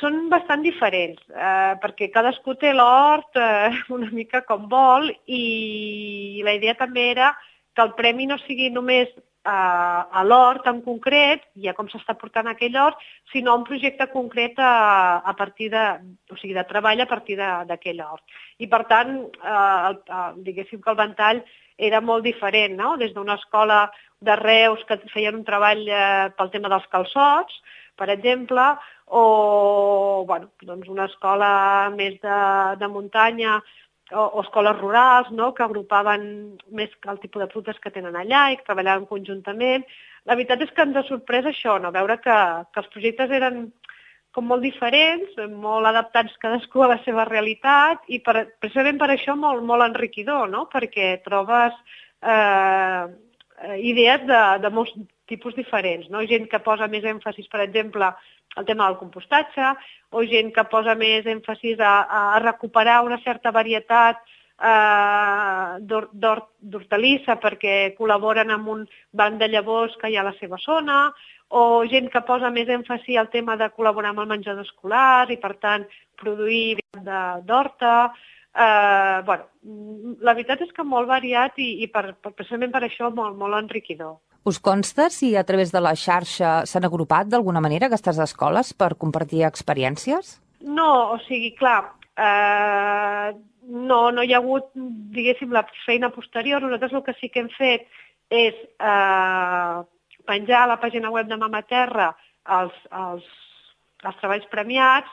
són bastant diferents, eh, perquè cadascú té l'hort eh, una mica com vol, i la idea també era que el premi no sigui només a, a l'hort en concret i a com s'està portant aquell hort, sinó un projecte concret a, a partir de, o sigui, de treball a partir d'aquell hort. I per tant, eh, el, el, diguéssim que el ventall era molt diferent, no? des d'una escola de Reus que feien un treball eh, pel tema dels calçots, per exemple, o bueno, doncs una escola més de, de muntanya o, o escoles rurals, no?, que agrupaven més el tipus de fruites que tenen allà i que treballaven conjuntament. La veritat és que ens ha sorprès això, no?, veure que, que els projectes eren com molt diferents, molt adaptats cadascú a la seva realitat i per, precisament per això molt, molt enriquidor, no?, perquè trobes eh, idees de, de molts tipus diferents, no? gent que posa més èmfasis, per exemple, el tema del compostatge, o gent que posa més èmfasis a, a recuperar una certa varietat eh, d'hortalissa perquè col·laboren amb un banc de llavors que hi ha a la seva zona, o gent que posa més èmfasi al tema de col·laborar amb el menjador escolar i, per tant, produir d'horta. Eh, bueno, la veritat és que molt variat i, i per, precisament per això molt, molt enriquidor. Us consta si a través de la xarxa s'han agrupat d'alguna manera aquestes escoles per compartir experiències? No, o sigui, clar, eh, no, no hi ha hagut, diguéssim, la feina posterior. Nosaltres el que sí que hem fet és eh, penjar a la pàgina web de Mama Terra els, els, els treballs premiats.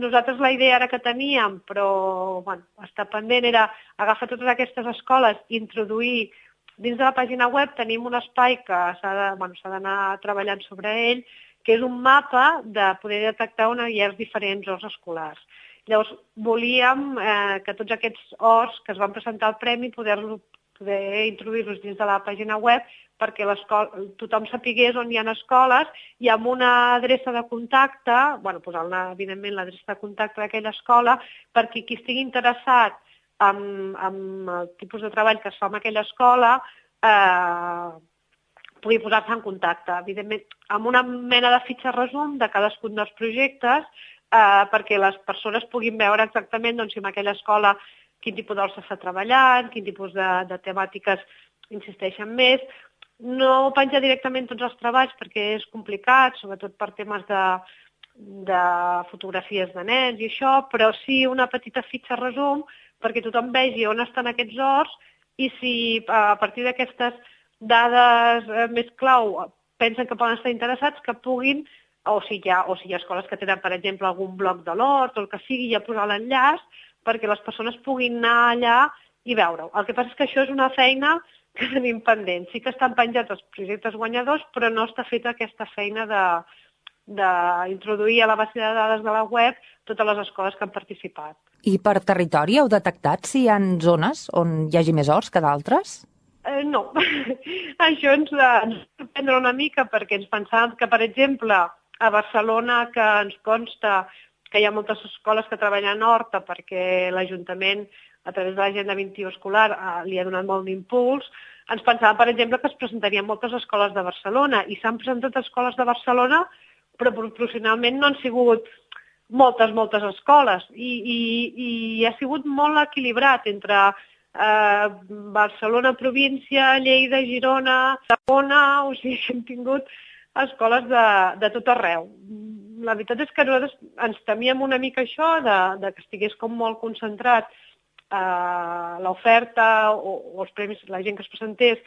Nosaltres la idea ara que teníem, però bueno, està pendent, era agafar totes aquestes escoles introduir Dins de la pàgina web tenim un espai que s'ha d'anar bueno, treballant sobre ell, que és un mapa de poder detectar on hi ha diferents horts escolars. Llavors, volíem eh, que tots aquests horts que es van presentar al premi poder, poder introduir-los dins de la pàgina web perquè tothom sapigués on hi ha escoles i amb una adreça de contacte, bueno, posant evidentment l'adreça de contacte d'aquella escola, perquè qui estigui interessat amb, amb el tipus de treball que es fa en aquella escola eh, pugui posar-se en contacte. Evidentment, amb una mena de fitxa resum de cadascun dels projectes eh, perquè les persones puguin veure exactament doncs, si en aquella escola quin tipus d'hora s'està treballant, quin tipus de, de temàtiques insisteixen més. No penja directament tots els treballs perquè és complicat, sobretot per temes de, de fotografies de nens i això, però sí una petita fitxa resum perquè tothom vegi on estan aquests horts i si a partir d'aquestes dades eh, més clau pensen que poden estar interessats, que puguin, o si hi ha, o si hi ha escoles que tenen, per exemple, algun bloc de l'hort o el que sigui, ja posar l'enllaç perquè les persones puguin anar allà i veure-ho. El que passa és que això és una feina que tenim pendent. Sí que estan penjats els projectes guanyadors, però no està feta aquesta feina de, d'introduir a la base de dades de la web totes les escoles que han participat. I per territori heu detectat si hi ha zones on hi hagi més horts que d'altres? Eh, no, això ens, ens sorprendre una mica perquè ens pensàvem que, per exemple, a Barcelona, que ens consta que hi ha moltes escoles que treballen horta perquè l'Ajuntament, a través de l'agenda 21 escolar, eh, li ha donat molt d'impuls, ens pensàvem, per exemple, que es presentarien moltes escoles de Barcelona i s'han presentat escoles de Barcelona però proporcionalment no han sigut moltes, moltes escoles i, i, i ha sigut molt equilibrat entre eh, Barcelona província, Lleida, Girona, Tarragona, o sigui, hem tingut escoles de, de tot arreu. La veritat és que nosaltres ens temíem una mica això, de, de que estigués com molt concentrat eh, l'oferta o, o els premis, la gent que es presentés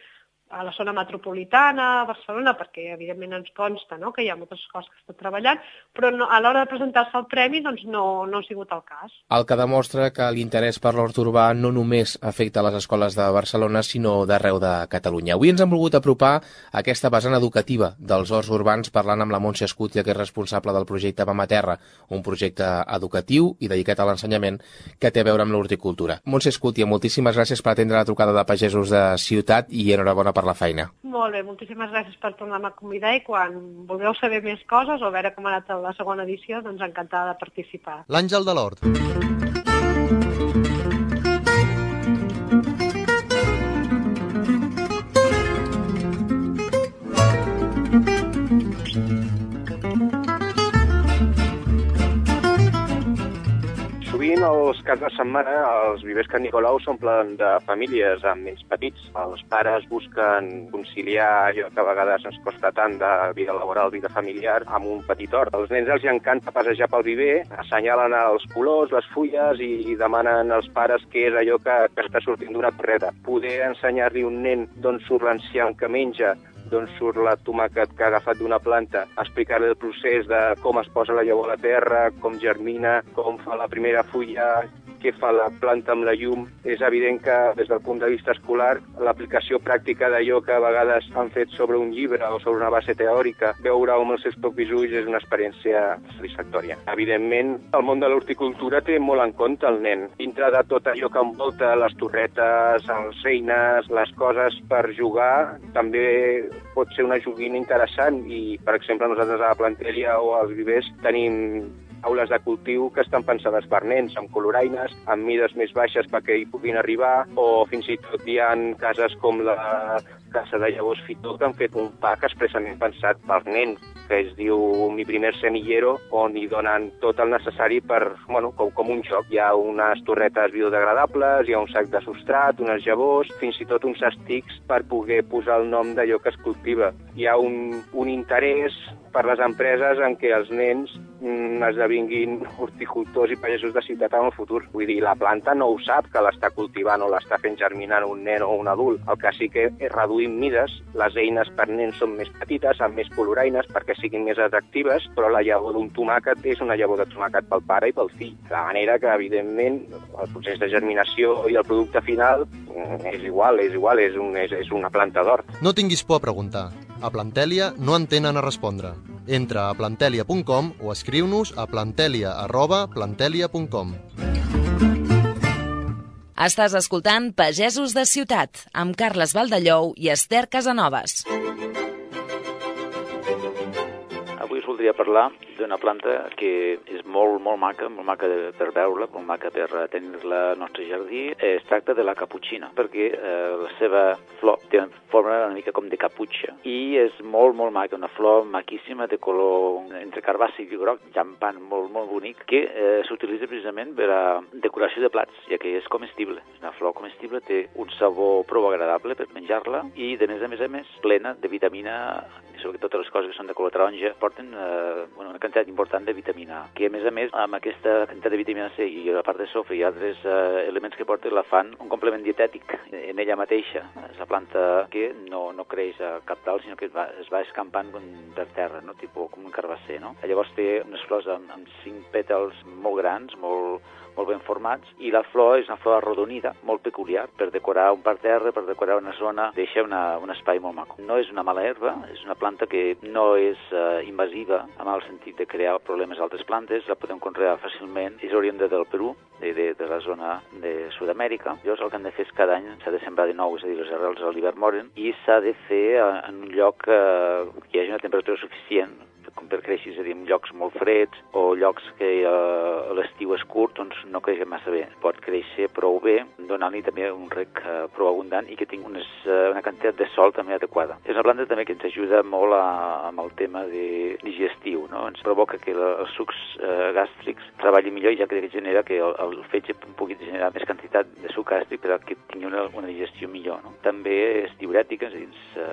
a la zona metropolitana, a Barcelona, perquè evidentment ens consta no? que hi ha moltes coses que estan treballant, però no, a l'hora de presentar-se al premi doncs no, no ha sigut el cas. El que demostra que l'interès per l'hort urbà no només afecta les escoles de Barcelona, sinó d'arreu de Catalunya. Avui ens hem volgut apropar a aquesta vessant educativa dels horts urbans parlant amb la Montse Escútia, que és responsable del projecte Mama Terra, un projecte educatiu i dedicat a l'ensenyament que té a veure amb l'horticultura. Montse Escútia, moltíssimes gràcies per atendre la trucada de pagesos de Ciutat i enhorabona per la feina. Molt bé, moltíssimes gràcies per tornar-me a convidar i quan vulgueu saber més coses o veure com ha anat la segona edició, doncs encantada de participar. L'Àngel de l'Hort. Caps de setmana els vivers Can Nicolau s'omplen de famílies amb nens petits. Els pares busquen conciliar allò que a vegades ens costa tant de vida laboral, vida familiar, amb un petit hort. Els nens els encanta passejar pel viver, assenyalen els colors, les fulles i, i demanen als pares què és allò que, que està sortint d'una carreta. Poder ensenyar-li un nen d'on surt l'enciam que menja, d'on surt la tomàquet que ha agafat d'una planta, explicar-li el procés de com es posa la llavor a la terra, com germina, com fa la primera fulla, què fa la planta amb la llum. És evident que, des del punt de vista escolar, l'aplicació pràctica d'allò que a vegades han fet sobre un llibre o sobre una base teòrica, veure-ho amb els seus propis ulls és una experiència satisfactòria. Evidentment, el món de l'horticultura té molt en compte el nen. Dintre de tot allò que envolta les torretes, els eines, les coses per jugar, també pot ser una joguina interessant i, per exemple, nosaltres a la planteria o als vivers tenim aules de cultiu que estan pensades per nens, amb coloraines, amb mides més baixes perquè hi puguin arribar, o fins i tot hi ha cases com la Casa de Llavors Fitó que han fet un pack expressament pensat per nens, que es diu Mi primer semillero, on hi donen tot el necessari per, bueno, com, com un joc. Hi ha unes torretes biodegradables, hi ha un sac de substrat, unes llavors, fins i tot uns estics per poder posar el nom d'allò que es cultiva. Hi ha un, un interès per les empreses en què els nens mm, esdevinguin horticultors i pagesos de ciutat en el futur. Vull dir, la planta no ho sap que l'està cultivant o l'està fent germinar un nen o un adult. El que sí que és reduir mides, les eines per nens són més petites, amb més coloraines perquè siguin més atractives, però la llavor d'un tomàquet és una llavor de tomàquet pel pare i pel fill. De manera que, evidentment, el procés de germinació i el producte final mm, és igual, és igual, és, un, és, és una planta d'hort. No tinguis por a preguntar. A Plantèlia no en tenen a respondre. Entra a plantelia.com o escriu-nos a plantelia arroba plantelia.com. Estàs escoltant Pagesos de Ciutat, amb Carles Valdellou i Esther Casanovas. Voldria parlar d'una planta que és molt, molt maca, molt maca per veure-la, molt maca per tenir-la al nostre jardí. Es tracta de la caputxina, perquè eh, la seva flor té una forma una mica com de caputxa i és molt, molt maca, una flor maquíssima de color entre carbassi i groc, llampant, molt, molt bonic, que eh, s'utilitza precisament per a decoració de plats, ja que és comestible. Una flor comestible, té un sabor prou agradable per menjar-la i, de més a més a més, plena de vitamina sobretot les coses que són de color taronja porten eh, bueno, una quantitat important de vitamina A, que a més a més amb aquesta quantitat de vitamina C i la part de sofre i altres eh, elements que porta la fan un complement dietètic en ella mateixa. És una planta que no, no creix a cap dalt, sinó que es va, es va escampant per terra, no? Tipo, com un carbasser. No? Llavors té unes flors amb, amb cinc pètals molt grans, molt, molt ben formats, i la flor és una flor arrodonida, molt peculiar, per decorar un parterre, per decorar una zona, deixa una, un espai molt maco. No és una mala herba, és una planta que no és eh, invasiva, amb el sentit de crear problemes a altres plantes, la podem conrear fàcilment, és oriunda del Perú, de, de, de la zona de Sud-amèrica. Llavors el que han de fer és cada any s'ha de sembrar de nou, és a dir, les arrels a l'hivern moren, i s'ha de fer eh, en un lloc eh, que hi hagi una temperatura suficient com per créixer, és a dir, en llocs molt freds o llocs que eh, l'estiu és curt, doncs no creixen massa bé. Pot créixer prou bé, donant-li també un rec eh, prou abundant i que tingui unes, eh, una quantitat de sol també adequada. És una planta també que ens ajuda molt a, amb el tema de digestiu, no? Ens provoca que la, els sucs eh, gàstrics treballin millor, ja que genera que el, el fetge pugui generar més quantitat de suc gàstric per que tingui una, una digestió millor. No? També és diurètica, és a dir, se,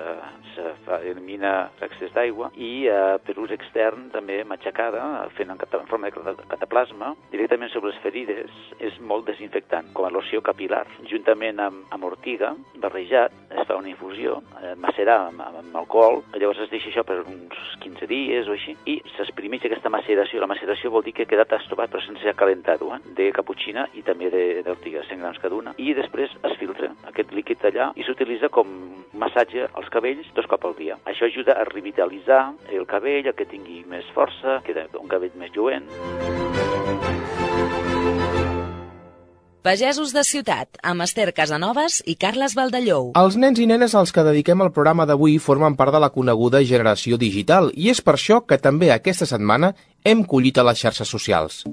se fa, elimina l'excés d'aigua i eh, per ús extern també matxacada, fent en, en forma de cataplasma, directament sobre les ferides, és molt desinfectant, com a loció capilar. Juntament amb, amb ortiga, barrejat, es fa una infusió, eh, macerar amb, amb alcohol, llavors es deixa això per uns 15 dies o així, i s'exprimeix aquesta maceració. La maceració vol dir que ha quedat estopat però sense calentar-ho, eh? de caputxina i també d'ortiga, 100 grams cada una, i després es filtra aquest líquid allà i s'utilitza com massatge als cabells dos cops al dia. Això ajuda a revitalitzar el cabell, a que tingui més força, queda un cabell més lluent. Pagesos de Ciutat, amb Esther Casanovas i Carles Valdellou. Els nens i nenes als que dediquem el programa d'avui formen part de la coneguda generació digital i és per això que també aquesta setmana hem collit a les xarxes socials.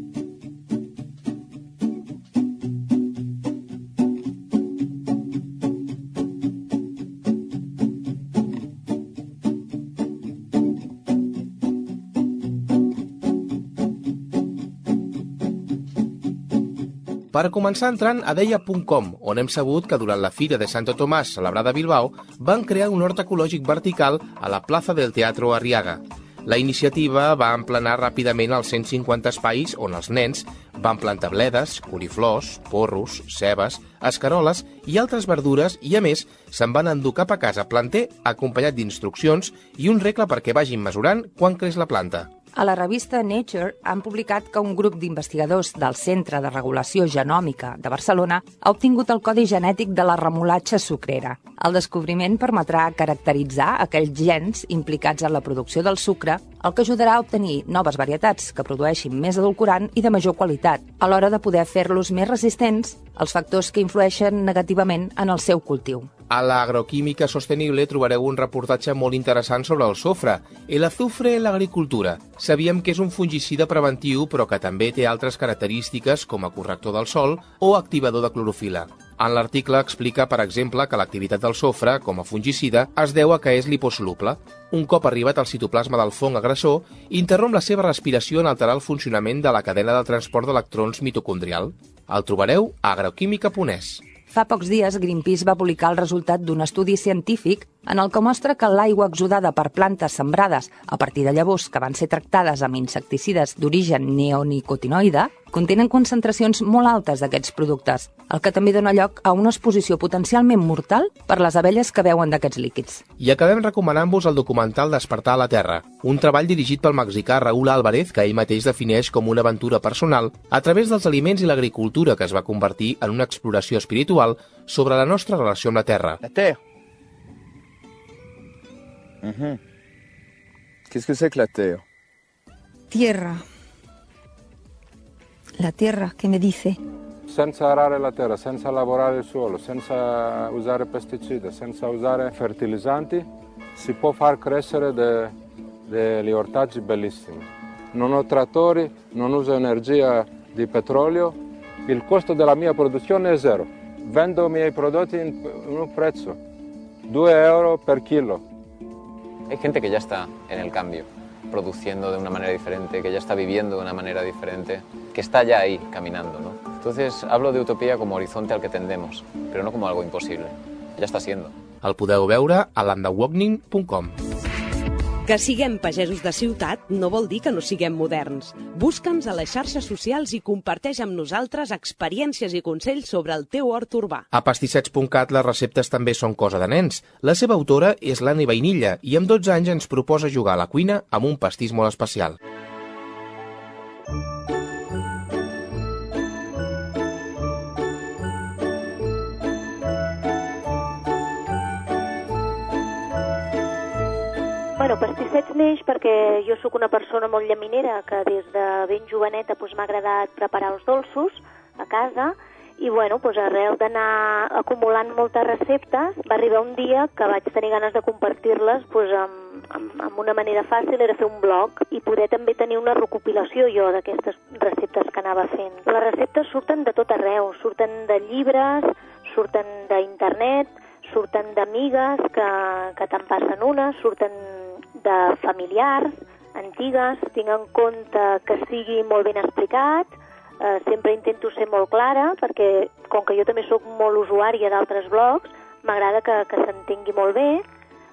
Per començar entrant a deia.com, on hem sabut que durant la Fira de Santo Tomàs celebrada a Bilbao van crear un hort ecològic vertical a la plaça del Teatro Arriaga. La iniciativa va emplenar ràpidament els 150 espais on els nens van plantar bledes, coliflors, porros, cebes, escaroles i altres verdures i, a més, se'n van endur cap a casa planter acompanyat d'instruccions i un regle perquè vagin mesurant quan creix la planta. A la revista Nature han publicat que un grup d'investigadors del Centre de Regulació Genòmica de Barcelona ha obtingut el codi genètic de la remolatxa sucrera. El descobriment permetrà caracteritzar aquells gens implicats en la producció del sucre, el que ajudarà a obtenir noves varietats que produeixin més edulcorant i de major qualitat, a l'hora de poder fer-los més resistents als factors que influeixen negativament en el seu cultiu. A l'agroquímica sostenible trobareu un reportatge molt interessant sobre el sofre, el azufre en l'agricultura. Sabíem que és un fungicida preventiu, però que també té altres característiques com a corrector del sol o activador de clorofila. En l'article explica, per exemple, que l'activitat del sofre, com a fungicida, es deu a que és liposoluble. Un cop arribat al citoplasma del fong agressor, interromp la seva respiració en alterar el funcionament de la cadena de transport d'electrons mitocondrial. El trobareu a agroquímica.es. Fa pocs dies, Greenpeace va publicar el resultat d'un estudi científic en el que mostra que l'aigua exudada per plantes sembrades a partir de llavors que van ser tractades amb insecticides d'origen neonicotinoide contenen concentracions molt altes d'aquests productes, el que també dona lloc a una exposició potencialment mortal per les abelles que veuen d'aquests líquids. I acabem recomanant-vos el documental Despertar a la Terra, un treball dirigit pel mexicà Raúl Álvarez, que ell mateix defineix com una aventura personal a través dels aliments i l'agricultura que es va convertir en una exploració espiritual sobre la nostra relació amb la Terra. La Terre Mm -hmm. Qu'est-ce que c'est que la Terre Tierra. La tierra che mi dice. Senza arare la terra, senza lavorare il suolo, senza usare pesticidi, senza usare fertilizzanti, si può far crescere de, degli ortaggi bellissimi. Non ho trattori, non uso energia di petrolio, il costo della mia produzione è zero. Vendo i miei prodotti in un prezzo, 2 euro per kilo. Hay gente que ya está en el cambio, produciendo de una manera diferente, que ya está viviendo de una manera diferente, que está ya ahí caminando. ¿no? Entonces hablo de utopía como horizonte al que tendemos, pero no como algo imposible. Ya está siendo. El podeu veure a landawalking.com. Que siguem pagesos de ciutat no vol dir que no siguem moderns. Busca'ns a les xarxes socials i comparteix amb nosaltres experiències i consells sobre el teu hort urbà. A pastissets.cat les receptes també són cosa de nens. La seva autora és l'Anna Vainilla i amb 12 anys ens proposa jugar a la cuina amb un pastís molt especial. Bueno, Pastissets neix perquè jo sóc una persona molt llaminera que des de ben joveneta doncs, m'ha agradat preparar els dolços a casa I bueno, doncs arrel d'anar acumulant moltes receptes, va arribar un dia que vaig tenir ganes de compartir-les doncs, amb, amb, amb una manera fàcil, era fer un blog i poder també tenir una recopilació jo d'aquestes receptes que anava fent. Les receptes surten de tot arreu, surten de llibres, surten d'internet, surten d'amigues que, que te'n passen una, surten de familiars, antigues, tinc en compte que sigui molt ben explicat, eh, sempre intento ser molt clara, perquè com que jo també sóc molt usuària d'altres blogs, m'agrada que, que s'entengui molt bé,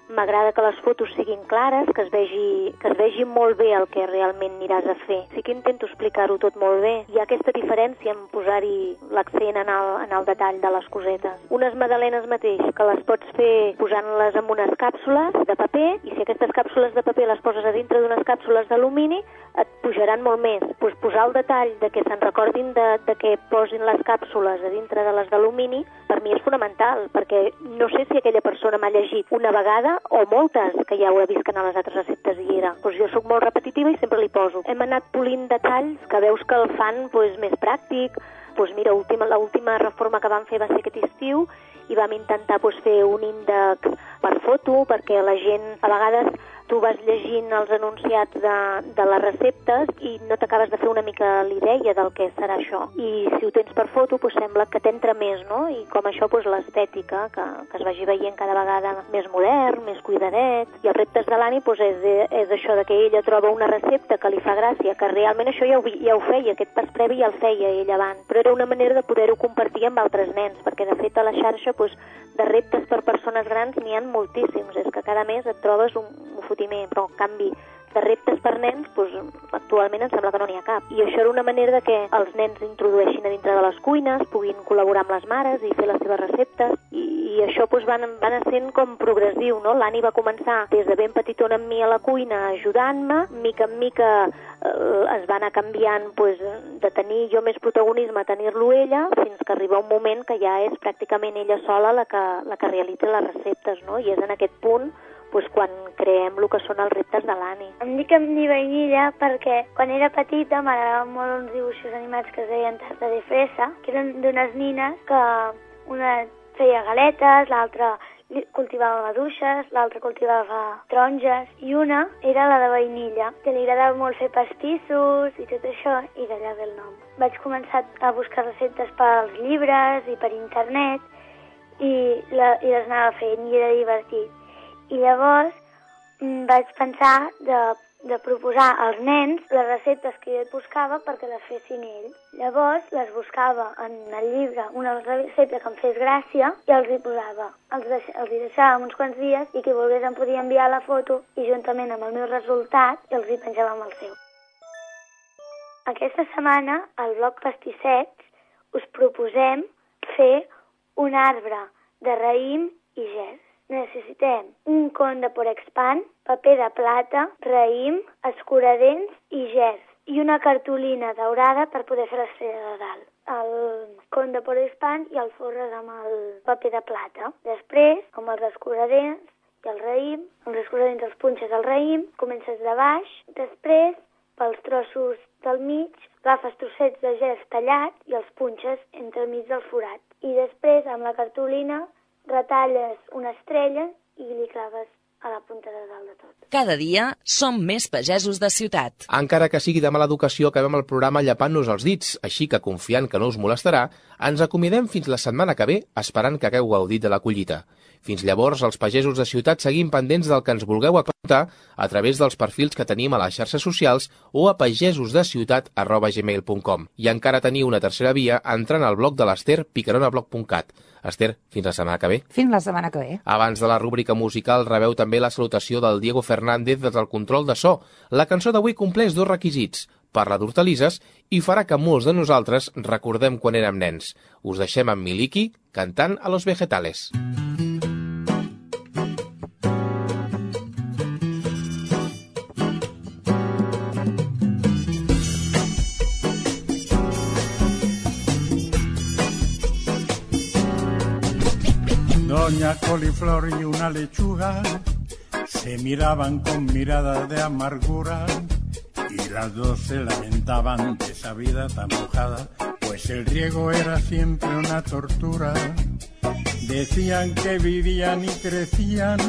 m'agrada que les fotos siguin clares, que es, vegi, que es vegi molt bé el que realment aniràs a fer. Sí que intento explicar-ho tot molt bé. Hi ha aquesta diferència en posar-hi l'accent en, el, en el detall de les cosetes. Unes magdalenes mateix, que les pots fer posant-les en unes càpsules de paper, i si aquestes càpsules de paper les poses a dintre d'unes càpsules d'alumini, et pujaran molt més. Pues posar el detall de que se'n recordin de, de que posin les càpsules a dintre de les d'alumini, per mi és fonamental, perquè no sé si aquella persona m'ha llegit una vegada o moltes, que ja ho he vist que en les altres receptes hi era. Pues jo sóc molt repetitiva i sempre li poso. Hem anat polint detalls que veus que el fan pues, més pràctic. Pues mira, última, l'última reforma que vam fer va ser aquest estiu i vam intentar pues, fer un índex per foto perquè la gent a vegades tu vas llegint els anunciats de, de les receptes i no t'acabes de fer una mica l'idea del que serà això. I si ho tens per foto, doncs sembla que t'entra més, no? I com això, doncs l'estètica, que, que es vagi veient cada vegada més modern, més cuidadet. I els reptes de l'Ani, doncs és, és això de que ella troba una recepta que li fa gràcia, que realment això ja ho, ja ho feia, aquest pas previ ja el feia ell abans. Però era una manera de poder-ho compartir amb altres nens, perquè de fet a la xarxa, doncs, de reptes per persones grans n'hi han moltíssims. És que cada mes et trobes un, un fotimer, però en canvi de reptes per nens, doncs, actualment em sembla que no n'hi ha cap. I això era una manera de que els nens introdueixin a dintre de les cuines, puguin col·laborar amb les mares i fer les seves receptes, i, i això doncs, van, van sent com progressiu, no? L'Ani va començar des de ben petitona amb mi a la cuina ajudant-me, mica en mica eh, es va anar canviant pues, de tenir jo més protagonisme a tenir-lo ella, fins que arriba un moment que ja és pràcticament ella sola la que, la que realitza les receptes, no? I és en aquest punt pues, quan creem el que són els reptes de l'Ani. Em dic Emni Vainilla perquè quan era petita m'agradaven molt uns dibuixos animats que es deien Tarta de Fresa, que eren d'unes nines que una feia galetes, l'altra cultivava maduixes, l'altra cultivava taronges, i una era la de vainilla, que li agradava molt fer pastissos i tot això, i d'allà ve el nom. Vaig començar a buscar receptes pels llibres i per internet, i, la, i les anava fent, i era divertit. I llavors mm, vaig pensar de, de proposar als nens les receptes que jo buscava perquè les fessin ells. Llavors les buscava en el llibre una recepta que em fes gràcia i els hi posava. Els, deix, els hi deixàvem uns quants dies i qui volgués em podia enviar la foto i juntament amb el meu resultat els hi penjàvem el seu. Aquesta setmana, al blog Pastissets, us proposem fer un arbre de raïm i gest necessitem un con de Porexpan, paper de plata, raïm, escuradents i gers i una cartolina daurada per poder fer l'estrella de dalt. El con de Porexpan i el forres amb el paper de plata. Després, com els escuradents i el raïm, amb els escuradents els punxes al raïm, comences de baix, després pels trossos del mig, agafes trossets de gest tallat i els punxes entre mig del forat. I després, amb la cartolina, retalles una estrella i li claves a la punta de dalt de tot. Cada dia som més pagesos de ciutat. Encara que sigui de mala educació, acabem el programa llepant-nos els dits, així que confiant que no us molestarà, ens acomidem fins la setmana que ve, esperant que hagueu gaudit de la collita. Fins llavors, els pagesos de ciutat seguim pendents del que ens vulgueu apuntar a través dels perfils que tenim a les xarxes socials o a pagesosdeciutat.gmail.com. I encara teniu una tercera via entrant al blog de l'Ester picaronablog.cat. Esther, fins la setmana que ve. Fins la setmana que ve. Abans de la rúbrica musical rebeu també la salutació del Diego Fernández des del control de so. La cançó d'avui compleix dos requisits. Parla d'hortalisses i farà que molts de nosaltres recordem quan érem nens. Us deixem amb Miliki cantant a los vegetales. Doña Coliflor y una lechuga se miraban con mirada de amargura y las dos se lamentaban de esa vida tan mojada, pues el riego era siempre una tortura. Decían que vivían y crecían,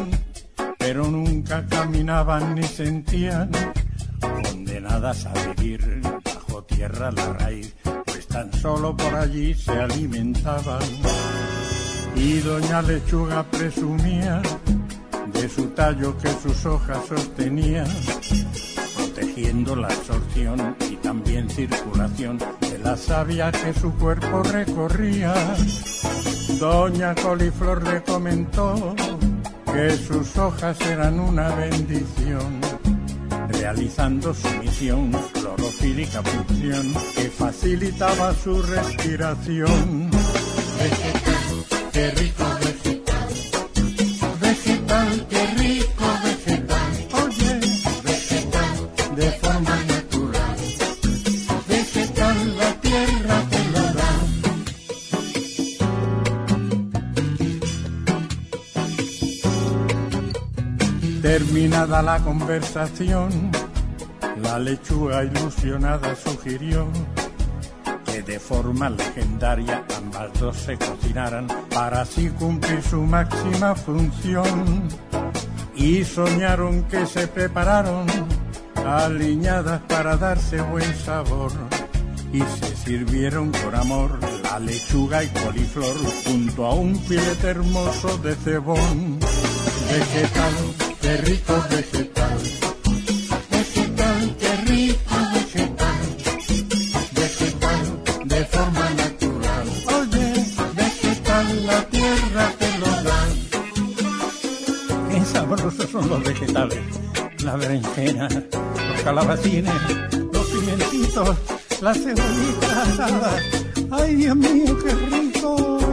pero nunca caminaban ni sentían, condenadas a vivir bajo tierra la raíz, pues tan solo por allí se alimentaban. Y doña Lechuga presumía de su tallo que sus hojas sostenía, protegiendo la absorción y también circulación de la savia que su cuerpo recorría. Doña Coliflor le comentó que sus hojas eran una bendición, realizando su misión, clorofílica función que facilitaba su respiración. Qué rico vegetal, vegetal, qué rico vegetal, oye, vegetal, de forma natural, vegetal, la tierra te lo da. Terminada la conversación, la lechuga ilusionada sugirió de forma legendaria ambas dos se cocinaran para así cumplir su máxima función. Y soñaron que se prepararon aliñadas para darse buen sabor. Y se sirvieron con amor la lechuga y coliflor junto a un filete hermoso de cebón. Vegetal, qué rico vegetal. Vegetal, calabacines, los pimentitos, las cebollitas. ¡Ay, Dios mío, qué rico!